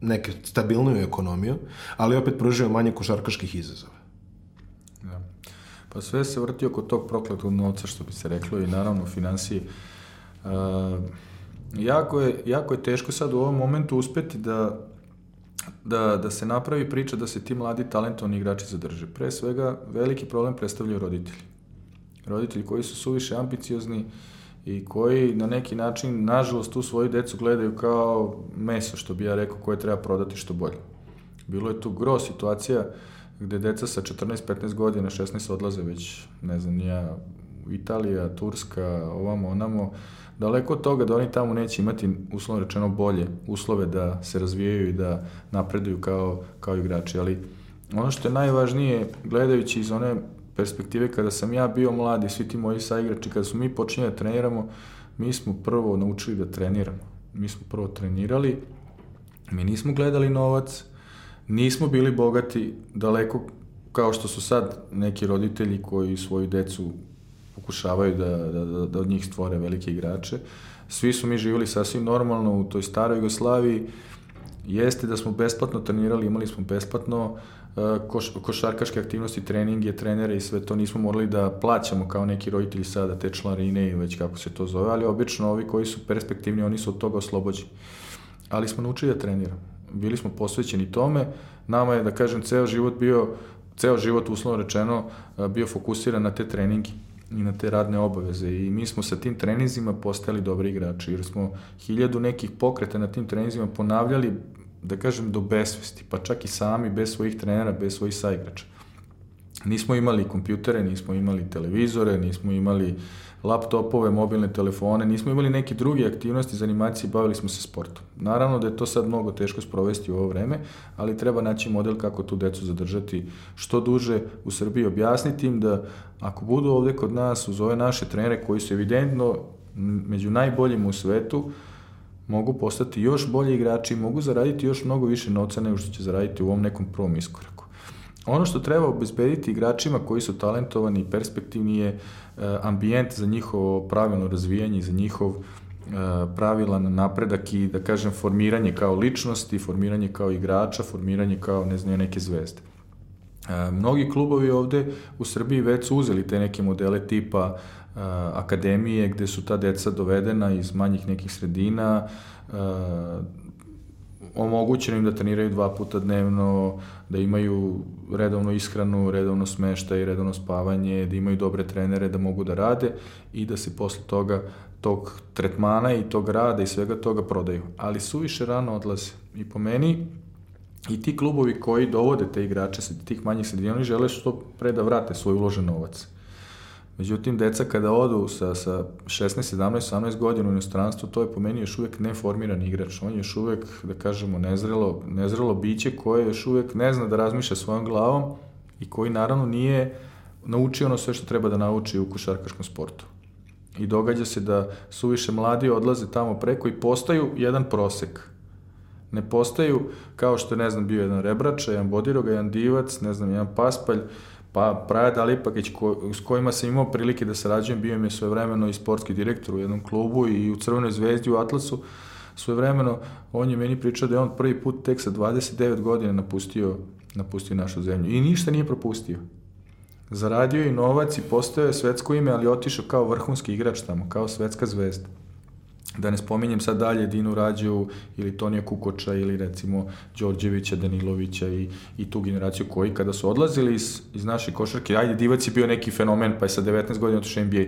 neke stabilniju ekonomiju, ali opet pružaju manje košarkaških izazova. Pa sve se vrti oko tog prokletog novca, što bi se reklo, i naravno financije. Uh, jako, je, jako je teško sad u ovom momentu uspeti da, da, da se napravi priča da se ti mladi talentovni igrači zadrže. Pre svega, veliki problem predstavljaju roditelji. Roditelji koji su suviše ambiciozni i koji na neki način, nažalost, tu svoju decu gledaju kao meso, što bi ja rekao, koje treba prodati što bolje. Bilo je tu gro situacija uh, gde deca sa 14-15 godina, 16 odlaze već, ne znam, nija Italija, Turska, ovamo, onamo, daleko od toga da oni tamo neće imati, uslovno rečeno, bolje uslove da se razvijaju i da napreduju kao, kao igrači, ali ono što je najvažnije, gledajući iz one perspektive kada sam ja bio mlad i svi ti moji saigrači, kada smo mi počinjeli da treniramo, mi smo prvo naučili da treniramo. Mi smo prvo trenirali, mi nismo gledali novac, nismo bili bogati daleko kao što su sad neki roditelji koji svoju decu pokušavaju da, da, da, da od njih stvore velike igrače. Svi su mi živjeli sasvim normalno u toj staroj Jugoslaviji. Jeste da smo besplatno trenirali, imali smo besplatno uh, koš, košarkaške aktivnosti, treninge, trenere i sve to nismo morali da plaćamo kao neki roditelji sada te članarine i već kako se to zove, ali obično ovi koji su perspektivni, oni su od toga oslobođeni. Ali smo naučili da treniramo bili smo posvećeni tome. Nama je, da kažem, ceo život bio, ceo život uslovno rečeno, bio fokusiran na te treninge i na te radne obaveze i mi smo sa tim treninzima postali dobri igrači jer smo hiljadu nekih pokreta na tim treninzima ponavljali da kažem do besvesti, pa čak i sami bez svojih trenera, bez svojih saigrača. Nismo imali kompjutere, nismo imali televizore, nismo imali laptopove, mobilne telefone, nismo imali neke druge aktivnosti za animacije, bavili smo se sportom. Naravno da je to sad mnogo teško sprovesti u ovo vreme, ali treba naći model kako tu decu zadržati što duže u Srbiji, objasniti im da ako budu ovde kod nas uz ove naše trenere koji su evidentno među najboljim u svetu, mogu postati još bolji igrači, mogu zaraditi još mnogo više novca nego što će zaraditi u ovom nekom prvom iskoraku. Ono što treba obezbediti igračima koji su talentovani i perspektivni je e, ambijent za njihovo pravilno razvijanje, za njihov e, pravilan napredak i da kažem formiranje kao ličnosti, formiranje kao igrača, formiranje kao ne znam neke zvezde. E, mnogi klubovi ovde u Srbiji već su uzeli te neke modele tipa akademije gde su ta deca dovedena iz manjih nekih sredina, omogućeno im da treniraju dva puta dnevno, da imaju redovno ishranu, redovno smeštaj, redovno spavanje, da imaju dobre trenere, da mogu da rade i da se posle toga tog tretmana i tog rada i svega toga prodaju. Ali suviše rano odlaze. I po meni, i ti klubovi koji dovode te igrače sa tih manjih sredina, oni žele što pre da vrate svoj uložen novac. Međutim, deca kada odu sa, sa 16, 17, 18 godina u inostranstvu, to je po meni još uvijek neformiran igrač. On je još uvijek, da kažemo, nezrelo, nezrelo biće koje još uvijek ne zna da razmišlja svojom glavom i koji naravno nije naučio ono sve što treba da nauči u košarkaškom sportu. I događa se da suviše mladi odlaze tamo preko i postaju jedan prosek. Ne postaju kao što je, ne znam, bio jedan Rebrača, jedan Bodiroga, jedan Divac, ne znam, jedan Paspalj, pa Praja Dalipakić ko, s kojima sam imao prilike da sarađujem, bio mi je svojevremeno i sportski direktor u jednom klubu i u Crvenoj zvezdi u Atlasu, svojevremeno on je meni pričao da je on prvi put tek sa 29 godina napustio, napustio našu zemlju. I ništa nije propustio. Zaradio i novac i postao je svetsko ime, ali otišao kao vrhunski igrač tamo, kao svetska zvezda da ne spominjem sad dalje Dinu Rađu ili Tonija Kukoča ili recimo Đorđevića, Danilovića i, i tu generaciju koji kada su odlazili iz, iz naše košarke, ajde Divac je bio neki fenomen pa je sa 19 godina otišao NBA,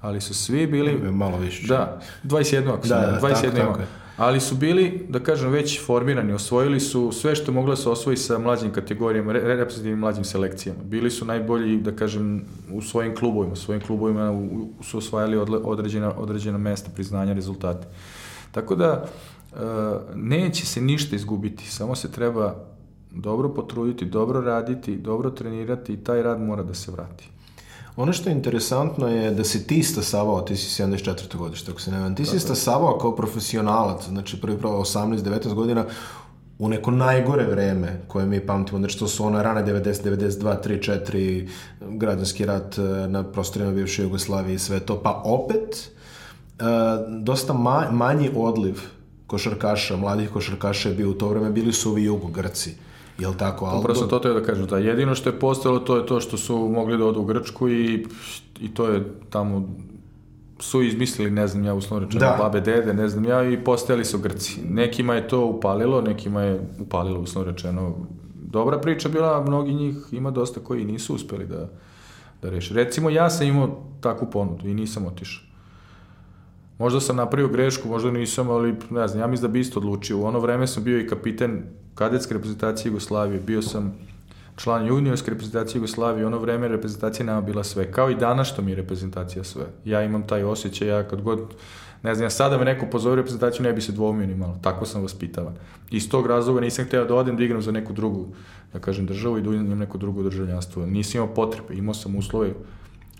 ali su svi bili... Malo više. Da, 21 ako da, da, 21 tako, tako je ali su bili, da kažem, već formirani, osvojili su sve što moglo da se osvoji sa mlađim kategorijama, reprezentativnim mlađim selekcijama. Bili su najbolji, da kažem, u svojim klubovima, u svojim klubovima su osvajali određena, određena mesta, priznanja, rezultate. Tako da, e, neće se ništa izgubiti, samo se treba dobro potruditi, dobro raditi, dobro trenirati i taj rad mora da se vrati. Ono što je interesantno je da si ti stasavao, ti si 74. godište, ako se ne vam, ti si stasavao kao profesionalac, znači prvi pravo 18-19 godina, u neko najgore vreme koje mi pamtimo, znači to su ona rane 90, 92, 3, 4, građanski rat eh, na prostorima bivše Jugoslavije i sve to, pa opet uh, dosta ma, manji odliv košarkaša, mladih košarkaša je bio u to vreme, bili su ovi jugo Grci. Jel tako? Aldo? Upravo sam to teo da kažem, da jedino što je postalo to je to što su mogli da odu u Grčku i, i to je tamo su izmislili, ne znam ja, uslovno rečeno, da. babe, dede, ne znam ja, i postojali su Grci. Nekima je to upalilo, nekima je upalilo, uslovno rečeno. Dobra priča bila, mnogi njih ima dosta koji nisu uspeli da, da reši. Recimo, ja sam imao takvu ponudu i nisam otišao. Možda sam napravio grešku, možda nisam, ali ne znam, ja mislim da bi isto odlučio. U ono vreme sam bio i kapiten kadetske reprezentacije Jugoslavije, bio sam član juniorske reprezentacije Jugoslavije, ono vreme reprezentacija nama bila sve, kao i danas što mi je reprezentacija sve. Ja imam taj osjećaj, ja kad god, ne znam, ja sada me neko pozove reprezentaciju, ne bi se dvomio ni malo, tako sam vaspitavan. Iz tog razloga nisam hteo da odem da igram za neku drugu, da kažem, državu i da imam neko drugo državljanstvo. Nisam imao potrebe, imao sam uslove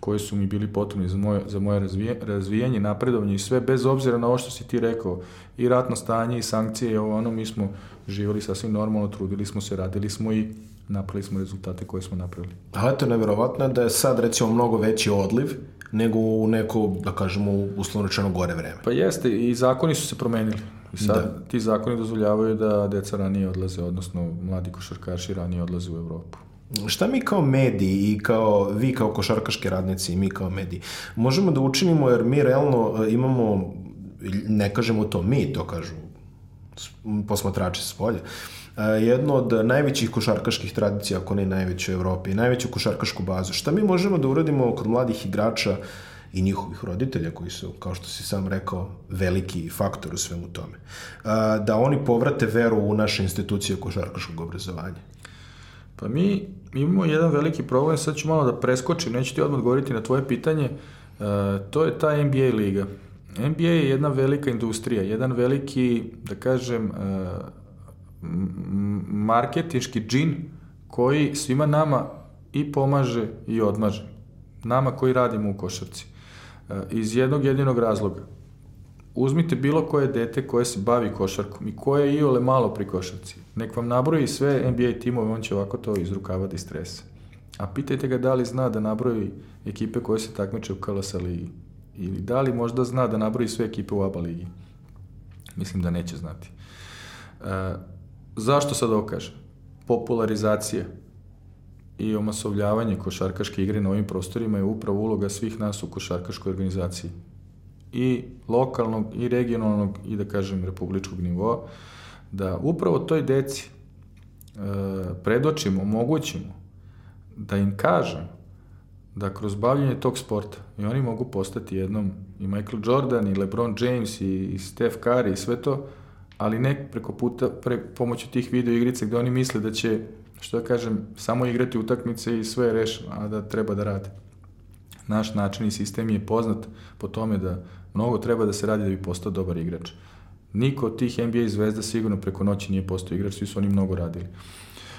koji su mi bili potrebni za moje, za moje razvije, razvijanje, napredovanje i sve, bez obzira na ovo što si ti rekao, i ratno stanje i sankcije i ovo ono, mi smo živjeli sasvim normalno, trudili smo se, radili smo i napravili smo rezultate koje smo napravili. Ali to je nevjerovatno da je sad recimo mnogo veći odliv nego u neko, da kažemo, uslovno rečeno gore vreme. Pa jeste, i zakoni su se promenili. I sad da. ti zakoni dozvoljavaju da deca ranije odlaze, odnosno mladi košarkaši ranije odlaze u Evropu. Šta mi kao mediji i kao vi kao košarkaški radnici i mi kao mediji možemo da učinimo jer mi realno e, imamo, ne kažemo to mi, to kažu posmatrači s polja, e, jedno od najvećih košarkaških tradicija, ako ne najveće u Evropi, najveću košarkašku bazu. Šta mi možemo da uradimo kod mladih igrača i njihovih roditelja koji su, kao što si sam rekao, veliki faktor u svemu tome. E, da oni povrate veru u naše institucije košarkaškog obrazovanja. Pa mi imamo jedan veliki problem, sad ću malo da preskočim, neću ti odmah odgovoriti na tvoje pitanje, uh, to je ta NBA liga. NBA je jedna velika industrija, jedan veliki, da kažem, uh, marketinški džin koji svima nama i pomaže i odmaže. Nama koji radimo u košarci. Uh, iz jednog jedinog razloga. Uzmite bilo koje dete koje se bavi košarkom i koje je i ole malo pri košarci. Nek vam nabroji sve NBA timove, on će ovako to iz rukava da. A pitajte ga da li zna da nabroji ekipe koje se takmiče u KLS ligi. Ili da li možda zna da nabroji sve ekipe u ABA ligi. Mislim da neće znati. E, zašto sad ovo kažem? Popularizacija i omasovljavanje košarkaške igre na ovim prostorima je upravo uloga svih nas u košarkaškoj organizaciji i lokalnog i regionalnog i da kažem republičkog nivoa, da upravo toj deci e, predočimo, omogućimo da im kažem da kroz bavljanje tog sporta i oni mogu postati jednom i Michael Jordan i LeBron James i, i Steph Curry i sve to, ali ne preko puta, pre, pomoću tih video igrica gde oni misle da će, što da kažem, samo igrati utakmice i sve je rešeno, a da treba da rade. naš način i sistem je poznat po tome da mnogo treba da se radi da bi postao dobar igrač. Niko od tih NBA zvezda sigurno preko noći nije postao igrač, svi su oni mnogo radili.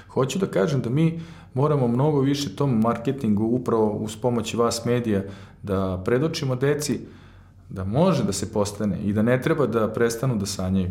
Hoću da kažem da mi moramo mnogo više tom marketingu upravo uz pomoć vas medija da predočimo deci da može da se postane i da ne treba da prestanu da sanjaju,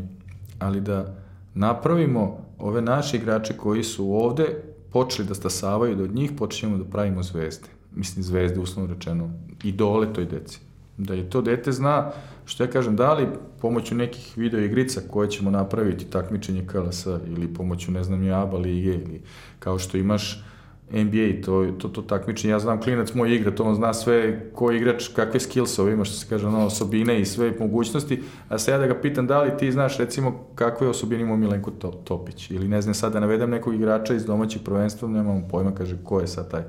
ali da napravimo ove naše igrače koji su ovde počeli da stasavaju, da od njih počnemo da pravimo zvezde. Mislim, zvezde, uslovno rečeno, idole toj deci. Da je to dete zna, što ja kažem, da li pomoću nekih video igrica koje ćemo napraviti takmičenje KLS ili pomoću, ne znam, Jaba lige ili kao što imaš NBA, to, to, to takmičenje, ja znam klinac moj igra, to on zna sve ko igrač, kakve skillsove ima, što se kaže, ono, osobine i sve mogućnosti, a sad ja da ga pitam da li ti znaš recimo kakve osobine ima Milenko Topić, ili ne znam sad da navedem nekog igrača iz domaćih prvenstva, nemam pojma, kaže, ko je sad taj.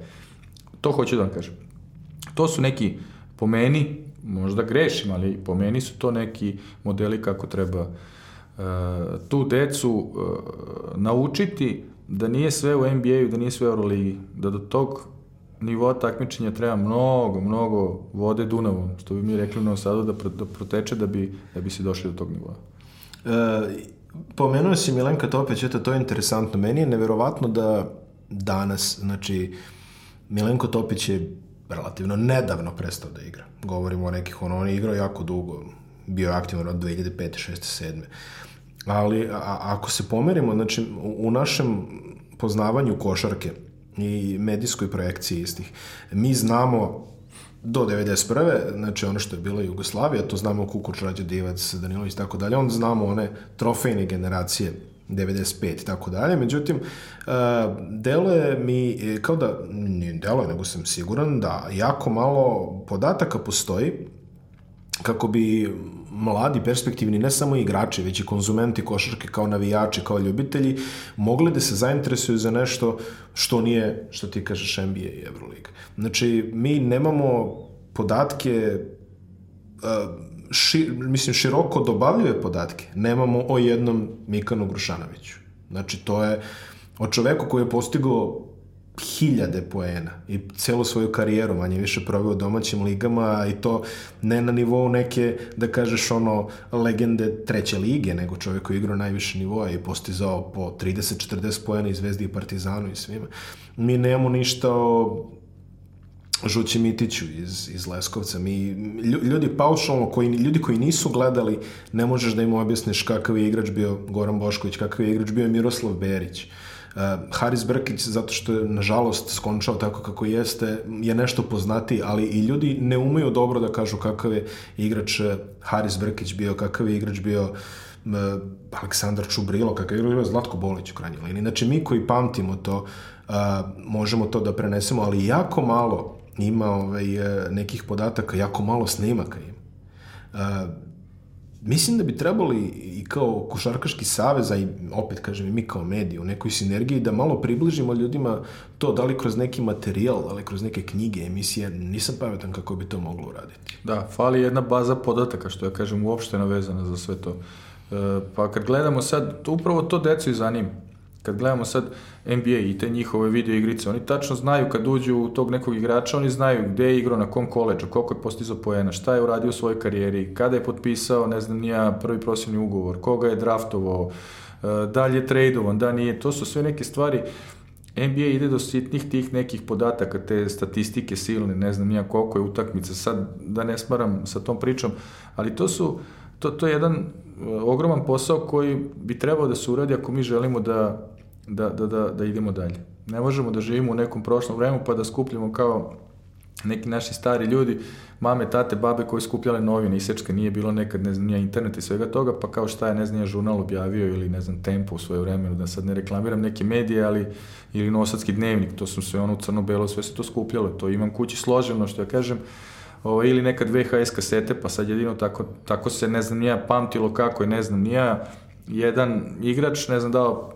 To hoću da vam kažem. To su neki, po meni, možda grešim, ali po meni su to neki modeli kako treba uh, tu decu uh, naučiti da nije sve u NBA-u, da nije sve u Euroligi, da do tog nivoa takmičenja treba mnogo, mnogo vode Dunavom, što bi mi rekli u Novom Sadu, da, pro, da proteče da bi, da bi se došli do tog nivoa. E, pomenuo si Milenka Topić, eto, to je interesantno. Meni je neverovatno da danas, znači, Milenko Topić je relativno nedavno prestao da igra. Govorimo o nekih, ono, on je igrao jako dugo, bio je aktivan od 2005. 6. 7 ali a, ako se pomerimo, znači u našem poznavanju košarke i medijskoj projekciji istih, mi znamo do 91. znači ono što je bila Jugoslavija, to znamo Kukuč, Rađa Divac, Danilović i tako dalje, on znamo one trofejne generacije 95 i tako dalje, međutim uh, deluje mi kao da, nije deluje, nego sam siguran da jako malo podataka postoji kako bi mladi, perspektivni, ne samo igrači, već i konzumenti košarke kao navijači, kao ljubitelji, mogli da se zainteresuju za nešto što nije, što ti kažeš, NBA i Euroliga. Znači, mi nemamo podatke, ši, mislim, široko dobavljive podatke. Nemamo o jednom Mikanu Grušanoviću. Znači, to je o čoveku koji je postigao hiljade poena i celu svoju karijeru manje više proveo u domaćim ligama i to ne na nivou neke, da kažeš ono, legende treće lige, nego čovjek koji igrao najviše nivoa i postizao po 30-40 poena i Zvezdi i Partizanu i svima. Mi nemamo ništa o Žući Mitiću iz, iz Leskovca. Mi, ljudi paušalno, koji, ljudi koji nisu gledali, ne možeš da im objasniš kakav je igrač bio Goran Bošković, kakav je igrač bio Miroslav Berić. Uh, Haris Brkić, zato što je, nažalost, skončao tako kako jeste, je nešto poznati, ali i ljudi ne umeju dobro da kažu kakav je igrač uh, Haris Brkić bio, kakav je igrač bio uh, Aleksandar Čubrilo, kakav je igrač bio Zlatko Bolić u krajnjoj liniji. Znači, mi koji pamtimo to, uh, možemo to da prenesemo, ali jako malo ima ovaj, nekih podataka, jako malo snimaka ima. Uh, mislim da bi trebali i kao košarkaški savez, a i opet kažem i mi kao mediji u nekoj sinergiji da malo približimo ljudima to da li kroz neki materijal, da kroz neke knjige, emisije, nisam pametan kako bi to moglo uraditi. Da, fali jedna baza podataka, što ja kažem, uopšte navezana za sve to. E, pa kad gledamo sad, upravo to decu i zanima kad gledamo sad NBA i te njihove video igrice, oni tačno znaju kad uđu u tog nekog igrača, oni znaju gde je igrao, na kom koleđu, koliko je postizao poena, šta je uradio u svojoj karijeri, kada je potpisao, ne znam, nija prvi prosjevni ugovor, koga je draftovao, e, da li je tradovan, da nije, to su sve neke stvari. NBA ide do sitnih tih nekih podataka, te statistike silne, ne znam nija koliko je utakmica, sad da ne smaram sa tom pričom, ali to su, to, to je jedan e, ogroman posao koji bi trebao da se uradi ako mi želimo da da, da, da, da idemo dalje. Ne možemo da živimo u nekom prošlom vremenu pa da skupljamo kao neki naši stari ljudi, mame, tate, babe koji skupljale novine, isečke, nije bilo nekad, ne znam, nije internet i svega toga, pa kao šta je, ne znam, je žurnal objavio ili, ne znam, tempo u svoje vremenu, da sad ne reklamiram neke medije, ali, ili nosadski dnevnik, to su sve ono crno-belo, sve se to skupljalo, to imam kući složeno, što ja kažem, o, ili nekad VHS kasete, pa sad jedino tako, tako se, ne znam, nija pamtilo kako je, ne znam, nija, jedan igrač, ne znam, dao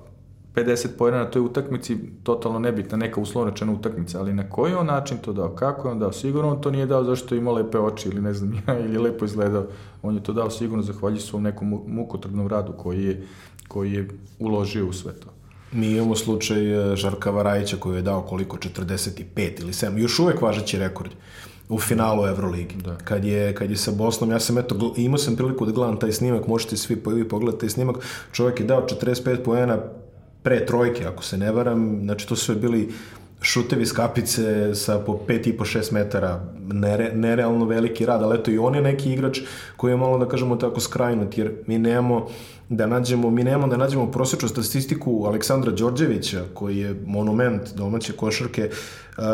50 pojena na toj utakmici, totalno nebitna, neka uslovno rečena utakmica, ali na koji on način to dao, kako je on dao, sigurno on to nije dao zašto ima lepe oči ili ne znam ja, (laughs) ili lepo izgledao, on je to dao sigurno zahvaljujući svom nekom mukotrpnom radu koji je, koji je uložio u sve to. Mi imamo slučaj e, Žarka Varajića koji je dao koliko, 45 ili 7, još uvek važeći rekord u finalu Euroligi. Da. Kad, je, kad je sa Bosnom, ja sam eto, imao sam priliku da gledam taj snimak, možete svi po- vi pogledati taj snimak, čovjek je dao 45 poena pre trojke, ako se ne varam, znači to su bili šutevi s kapice sa po 5,5-6 metara, nere, nerealno veliki rad, ali eto i on je neki igrač koji je malo, da kažemo tako, skrajnut, jer mi nemamo da nađemo, mi nemamo da nađemo prosječnu statistiku Aleksandra Đorđevića, koji je monument domaće košarke, uh,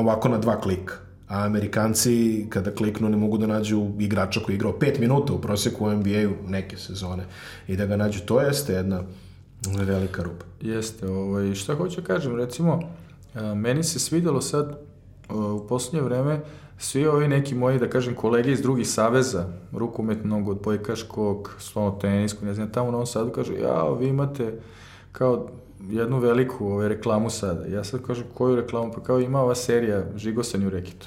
ovako na dva klika. A Amerikanci, kada kliknu, ne mogu da nađu igrača koji je igrao 5 minuta u prosjeku u NBA-u neke sezone. I da ga nađu, to jeste jedna velika rupa. Jeste, ovaj, šta hoću da kažem, recimo, a, meni se svidelo sad a, u poslednje vreme svi ovi neki moji, da kažem, kolege iz drugih saveza, rukometnog, od bojkaškog, slono teniskog, ne znam, tamo u Novom Sadu kažu, ja, vi imate kao jednu veliku ovaj, reklamu sada. Ja sad kažem, koju reklamu? Pa kao ima ova serija Žigosan u rekitu.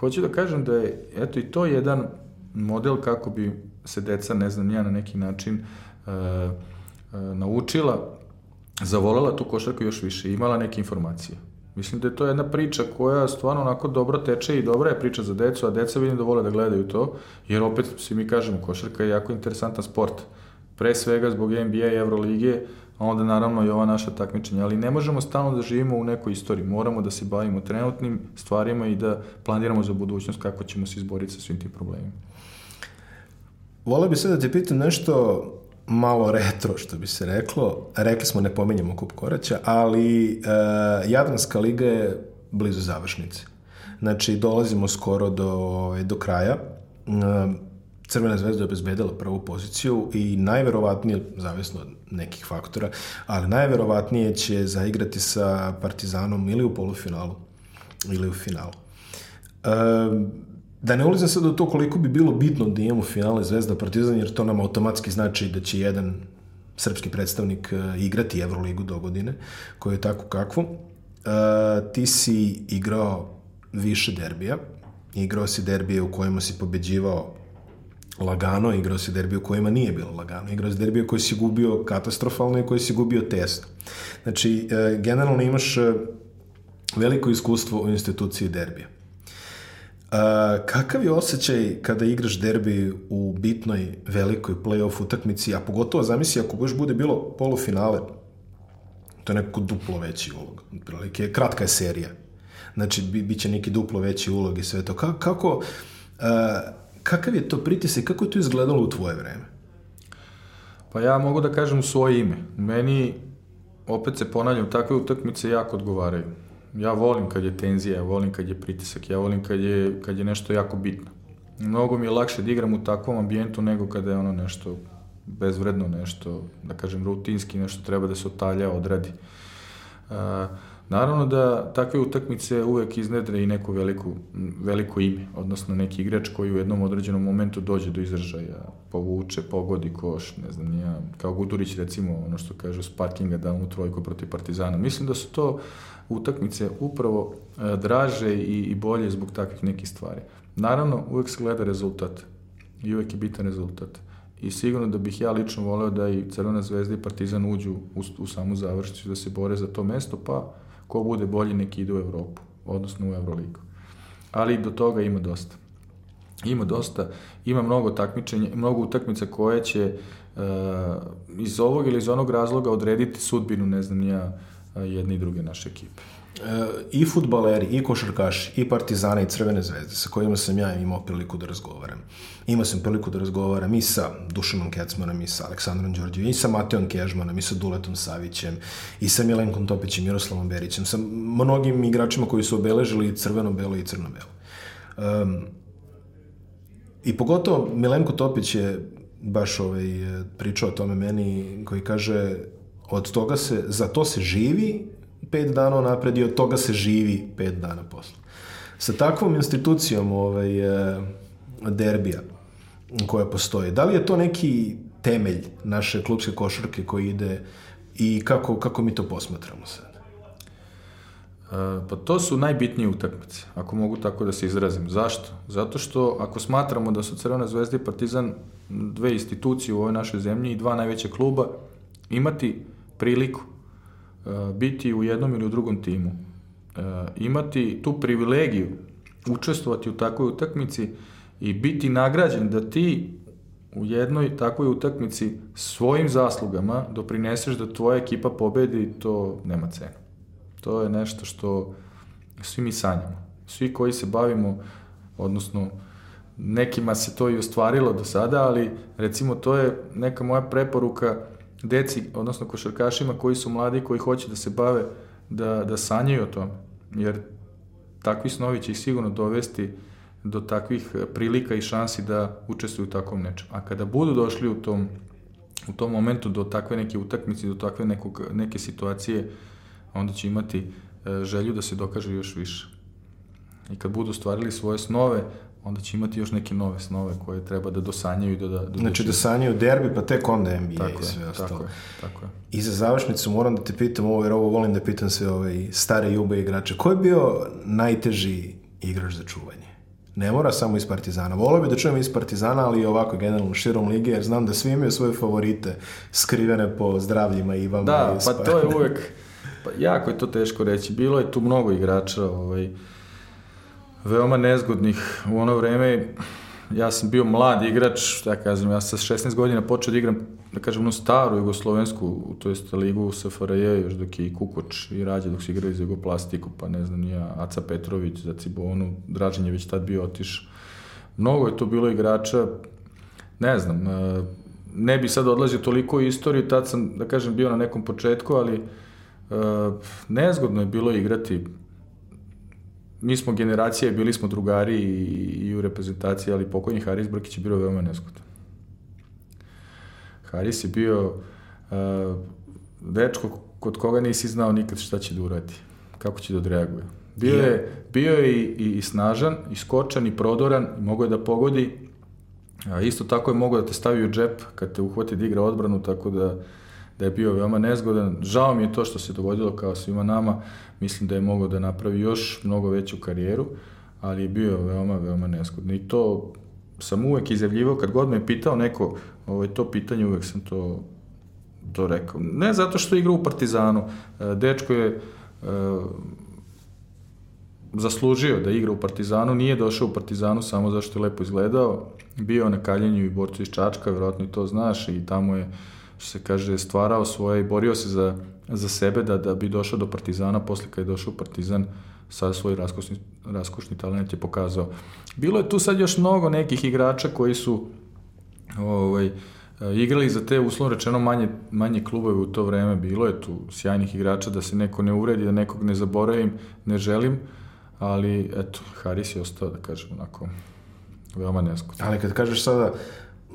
Hoću da kažem da je, eto, i to jedan model kako bi se deca, ne znam, ja na neki način uh, naučila, zavolela tu košarku još više, imala neke informacije. Mislim da je to jedna priča koja stvarno onako dobro teče i dobra je priča za decu, a deca vidim da vole da gledaju to, jer opet svi mi kažemo, košarka je jako interesantan sport. Pre svega zbog NBA i Evrolige, a onda naravno i ova naša takmičenja, ali ne možemo stalno da živimo u nekoj istoriji, moramo da se bavimo trenutnim stvarima i da planiramo za budućnost kako ćemo se izboriti sa svim tim problemima. Voleo bi sad da te pitam nešto malo retro, što bi se reklo. Rekli smo ne pominjamo kup koraća, ali e, Jadranska liga je blizu završnice. Znači, dolazimo skoro do, ovaj, do kraja. E, Crvena zvezda je obezbedila prvu poziciju i najverovatnije, zavisno od nekih faktora, ali najverovatnije će zaigrati sa Partizanom ili u polufinalu ili u finalu. E, da ne ulazim sad u to koliko bi bilo bitno da imamo finale Zvezda Partizan, jer to nam automatski znači da će jedan srpski predstavnik uh, igrati Euroligu do godine, koju je tako kakvu. Uh, ti si igrao više derbija, igrao si derbije u kojima si pobeđivao lagano, igrao si derbije u kojima nije bilo lagano, igrao si derbije koji si gubio katastrofalno i koji si gubio tesno. Znači, uh, generalno imaš veliko iskustvo u instituciji derbija. Uh, kakav je osjećaj kada igraš derbi u bitnoj, velikoj play-off utakmici, a pogotovo zamisli ako baš bude bilo polufinale, to je neko duplo veći ulog, prilike, kratka je serija, znači bi, bit će neki duplo veći ulog i sve to. Ka, kako, uh, kakav je to pritisak, kako je to izgledalo u tvoje vreme? Pa ja mogu da kažem svoje ime. Meni, opet se ponavljam, takve utakmice jako odgovaraju ja volim kad je tenzija, ja volim kad je pritisak, ja volim kad je, kad je nešto jako bitno. Mnogo mi je lakše da igram u takvom ambijentu nego kada je ono nešto bezvredno, nešto, da kažem, rutinski, nešto treba da se otalja, odradi. Uh, naravno da takve utakmice uvek iznedre i neku veliku, veliko ime, odnosno neki igrač koji u jednom određenom momentu dođe do izražaja, povuče, pogodi koš, ne znam, nija, kao Gudurić recimo, ono što kažu, Sparkinga da mu trojku protiv Partizana. Mislim da su to utakmice upravo e, draže i, bolje zbog takvih nekih stvari. Naravno, uvek se gleda rezultat i uvek je bitan rezultat. I sigurno da bih ja lično voleo da i Crvena zvezda i Partizan uđu u, u samu završnicu da se bore za to mesto, pa ko bude bolji neki ide u Evropu, odnosno u Euroligu. Ali do toga ima dosta. Ima dosta, ima mnogo takmičenja, mnogo utakmica koje će uh, iz ovog ili iz onog razloga odrediti sudbinu, ne znam, ja, jedne i druge naše ekipe. E, I futbaleri, i košarkaši, i partizane, i crvene zvezde sa kojima sam ja imao priliku da razgovaram. Imao sam priliku da razgovaram i sa Dušanom Kecmanom, i sa Aleksandrom Đorđevićem, i sa Mateom Kežmanom, i sa Duletom Savićem, i sa Milenkom Topićem, Miroslavom Berićem, sa mnogim igračima koji su obeležili crveno-belo i crno-belo. Um, I pogotovo Milenko Topić je baš ovaj, pričao o tome meni, koji kaže od toga se, za to se živi pet dana napred i od toga se živi pet dana posle. Sa takvom institucijom ovaj, derbija koja postoji, da li je to neki temelj naše klubske košarke koji ide i kako, kako mi to posmatramo sad? Pa to su najbitnije utakmice, ako mogu tako da se izrazim. Zašto? Zato što ako smatramo da su Crvena zvezda i Partizan dve institucije u ovoj našoj zemlji i dva najveća kluba, imati priliku uh, biti u jednom ili u drugom timu, uh, imati tu privilegiju učestvovati u takvoj utakmici i biti nagrađen da ti u jednoj takvoj utakmici svojim zaslugama doprineseš da tvoja ekipa pobedi, to nema cenu. To je nešto što svi mi sanjamo. Svi koji se bavimo, odnosno nekima se to i ostvarilo do sada, ali recimo to je neka moja preporuka deci, odnosno košarkašima koji su mladi, koji hoće da se bave, da, da sanjaju o tome. Jer takvi snovi će ih sigurno dovesti do takvih prilika i šansi da učestvuju u takvom nečem. A kada budu došli u tom, u tom momentu do takve neke utakmice, do takve nekog, neke situacije, onda će imati e, želju da se dokaže još više. I kad budu stvarili svoje snove, onda će imati još neke nove snove koje treba da dosanjaju da... da, da znači da sanjaju derbi, pa tek onda NBA tako i sve ostalo. Tako je, tako je. I za završnicu moram da te pitam ovo, jer ovo volim da pitam sve ove stare jube igrače. Ko je bio najteži igrač za čuvanje? Ne mora samo iz Partizana. Volio bi da čujem iz Partizana, ali i ovako generalno širom lige, jer znam da svi imaju svoje favorite skrivene po zdravljima i vama. Da, pa to je uvek, pa jako je to teško reći. Bilo je tu mnogo igrača, ovaj, veoma nezgodnih u ono vreme ja sam bio mlad igrač, šta kažem, ja sa 16 godina počeo da igram, da kažem, ono staru jugoslovensku, to jest ligu SFRJ, još dok je i Kukoč i Rađe, dok su igrali za Jugoplastiku, pa ne znam, nija Aca Petrović za Cibonu, Dražen je već tad bio otiš. Mnogo je to bilo igrača, ne znam, e, ne bi sad odlazio toliko u istoriju, tad sam, da kažem, bio na nekom početku, ali uh, nezgodno je bilo igrati mi smo generacija, bili smo drugari i, i u reprezentaciji, ali pokojni Haris Brkić je bio veoma nezgodan. Haris je bio uh, dečko kod koga nisi znao nikad šta će da uradi, kako će da odreaguje. Bio je, bio je i, i, i snažan, i skočan, i prodoran, i mogao je da pogodi, a isto tako je mogao da te stavi u džep kad te uhvati da igra odbranu, tako da da je bio veoma nezgodan. Žao mi je to što se dogodilo kao svima nama. Mislim da je mogao da napravi još mnogo veću karijeru, ali je bio veoma, veoma nezgodan. I to sam uvek izjavljivao, kad god me pitao neko ovaj, to pitanje, uvek sam to, to rekao. Ne zato što igra u Partizanu. E, dečko je e, zaslužio da igra u Partizanu, nije došao u Partizanu samo zašto je lepo izgledao, bio na kaljenju i borcu iz Čačka, verovatno i to znaš, i tamo je što se kaže, stvarao svoje i borio se za, za sebe da, da bi došao do Partizana, posle kad je došao Partizan, sad svoj raskošni, raskošni talent je pokazao. Bilo je tu sad još mnogo nekih igrača koji su ovaj, igrali za te uslovno rečeno manje, manje klubove u to vreme. Bilo je tu sjajnih igrača da se neko ne uvredi, da nekog ne zaboravim, ne želim, ali eto, Haris je ostao, da kažem, onako, veoma neskut. Ali kad kažeš sada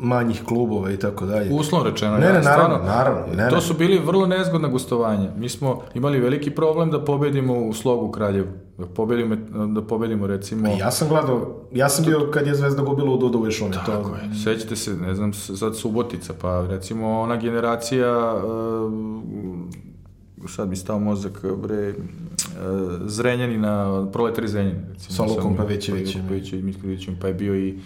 manjih klubova i tako dalje. Uslovno rečeno, ne, ne, naravno, stvarno, naravno, ne, to su bili vrlo nezgodna gostovanja. Mi smo imali veliki problem da pobedimo u slogu Kraljevu. Da pobedimo, da pobedimo recimo... Ja sam gledao, ja sam bio kad je Zvezda gubila u Dudovoj šumi. Tako to... je. Sećate se, ne znam, sad Subotica, pa recimo ona generacija uh, sad mi stao mozak, bre, uh, Zrenjanina, proletari Zrenjanina. Recimo, Sa Lukom Pavićevićem. Pavićevićem, pa je bio i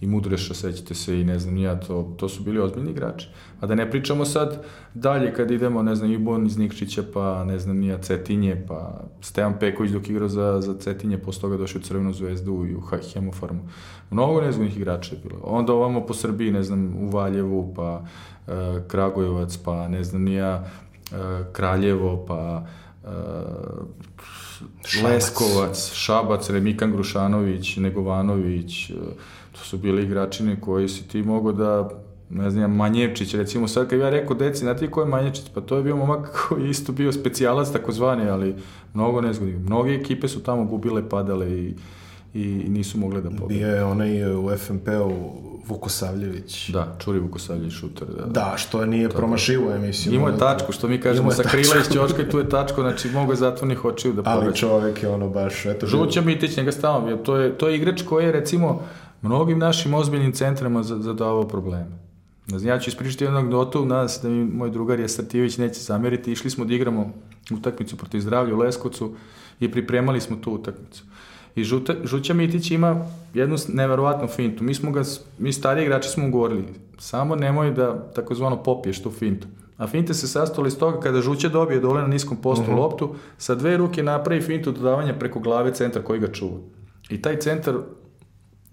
i Mudreša, sećate se i ne znam ja, to, to su bili ozbiljni igrači. A da ne pričamo sad dalje kad idemo, ne znam, Ibon iz Nikšića, pa ne znam ja, Cetinje, pa Stevan Peković dok igrao za, za Cetinje, posle toga došao u Crvenu zvezdu i u Hemofarmu. Mnogo nezgodnih igrača je bilo. Onda ovamo po Srbiji, ne znam, u Valjevu, pa e, Kragujevac, pa ne znam ja, e, Kraljevo, pa e, Leskovac, Šabac, Remikan Grušanović, Negovanović, e, to su bili igračine koji si ti mogo da ne znam, Manjevčić, recimo sad kad ja rekao deci, znate ko je Manjevčić? Pa to je bio momak koji isto bio specijalac takozvani, ali mnogo nezgodnih. Mnoge ekipe su tamo gubile, padale i, i nisu mogle da pobede. Bio je onaj u FNP-u Vukosavljević. Da, Čuri Vukosavljević šuter. Da, da što nije promašivo emisiju. Imao je tačku, što mi kažemo, sa krila iz ćoška i tu je tačko, znači mogo je zatvornih očiju da pogađa. Ali čovek je ono baš... Eto, Žuća Mitić, njega stavamo, to je, to je igrač koji je recimo mnogim našim ozbiljnim centrama zadavao probleme. Ne znam, ja ću ispričati jednog anegdotu, nadam se da mi moj drugar Jastartijević neće zameriti. Išli smo da igramo utakmicu protiv zdravlja u Leskovcu i pripremali smo tu utakmicu. I Žuta, Žuća Mitić ima jednu neverovatnu fintu. Mi smo ga, mi stari igrači smo govorili, samo nemoj da takozvano popiješ tu fintu. A finte se sastali iz toga kada Žuća dobije dole na niskom postu uh mhm. -huh. loptu, sa dve ruke napravi fintu dodavanja preko glave centra koji ga čuva. I taj centar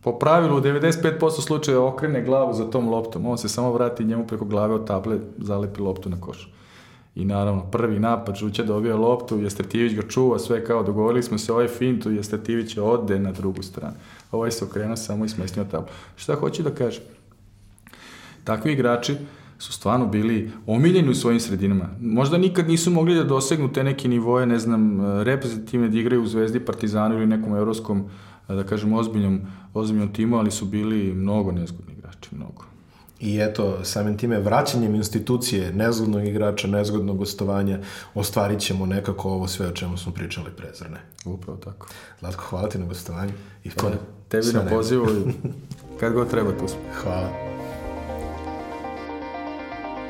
po pravilu u 95% slučaja okrene glavu za tom loptom. On se samo vrati njemu preko glave od table, zalepi loptu na koš. I naravno, prvi napad, Žuća dobio loptu, Jestretivić ga čuva, sve kao dogovorili smo se ovaj fintu, Jestretivić ode na drugu stranu. Ovaj se okrenuo samo i smestio tablu. Šta hoću da kažem? Takvi igrači su stvarno bili omiljeni u svojim sredinama. Možda nikad nisu mogli da dosegnu te neke nivoje, ne znam, reprezentativne da igraju u Zvezdi, Partizanu ili nekom evropskom, da kažem, ozbiljnom, ozbiljnom timu, ali su bili mnogo nezgodni igrači, mnogo. I eto, samim time vraćanjem institucije nezgodnog igrača, nezgodnog gostovanja, ostvarit ćemo nekako ovo sve o čemu smo pričali pre, zar ne? Upravo tako. Zlatko, hvala ti na gostovanju. I pa, tebi na pozivu (laughs) kad god treba tu smo. Hvala.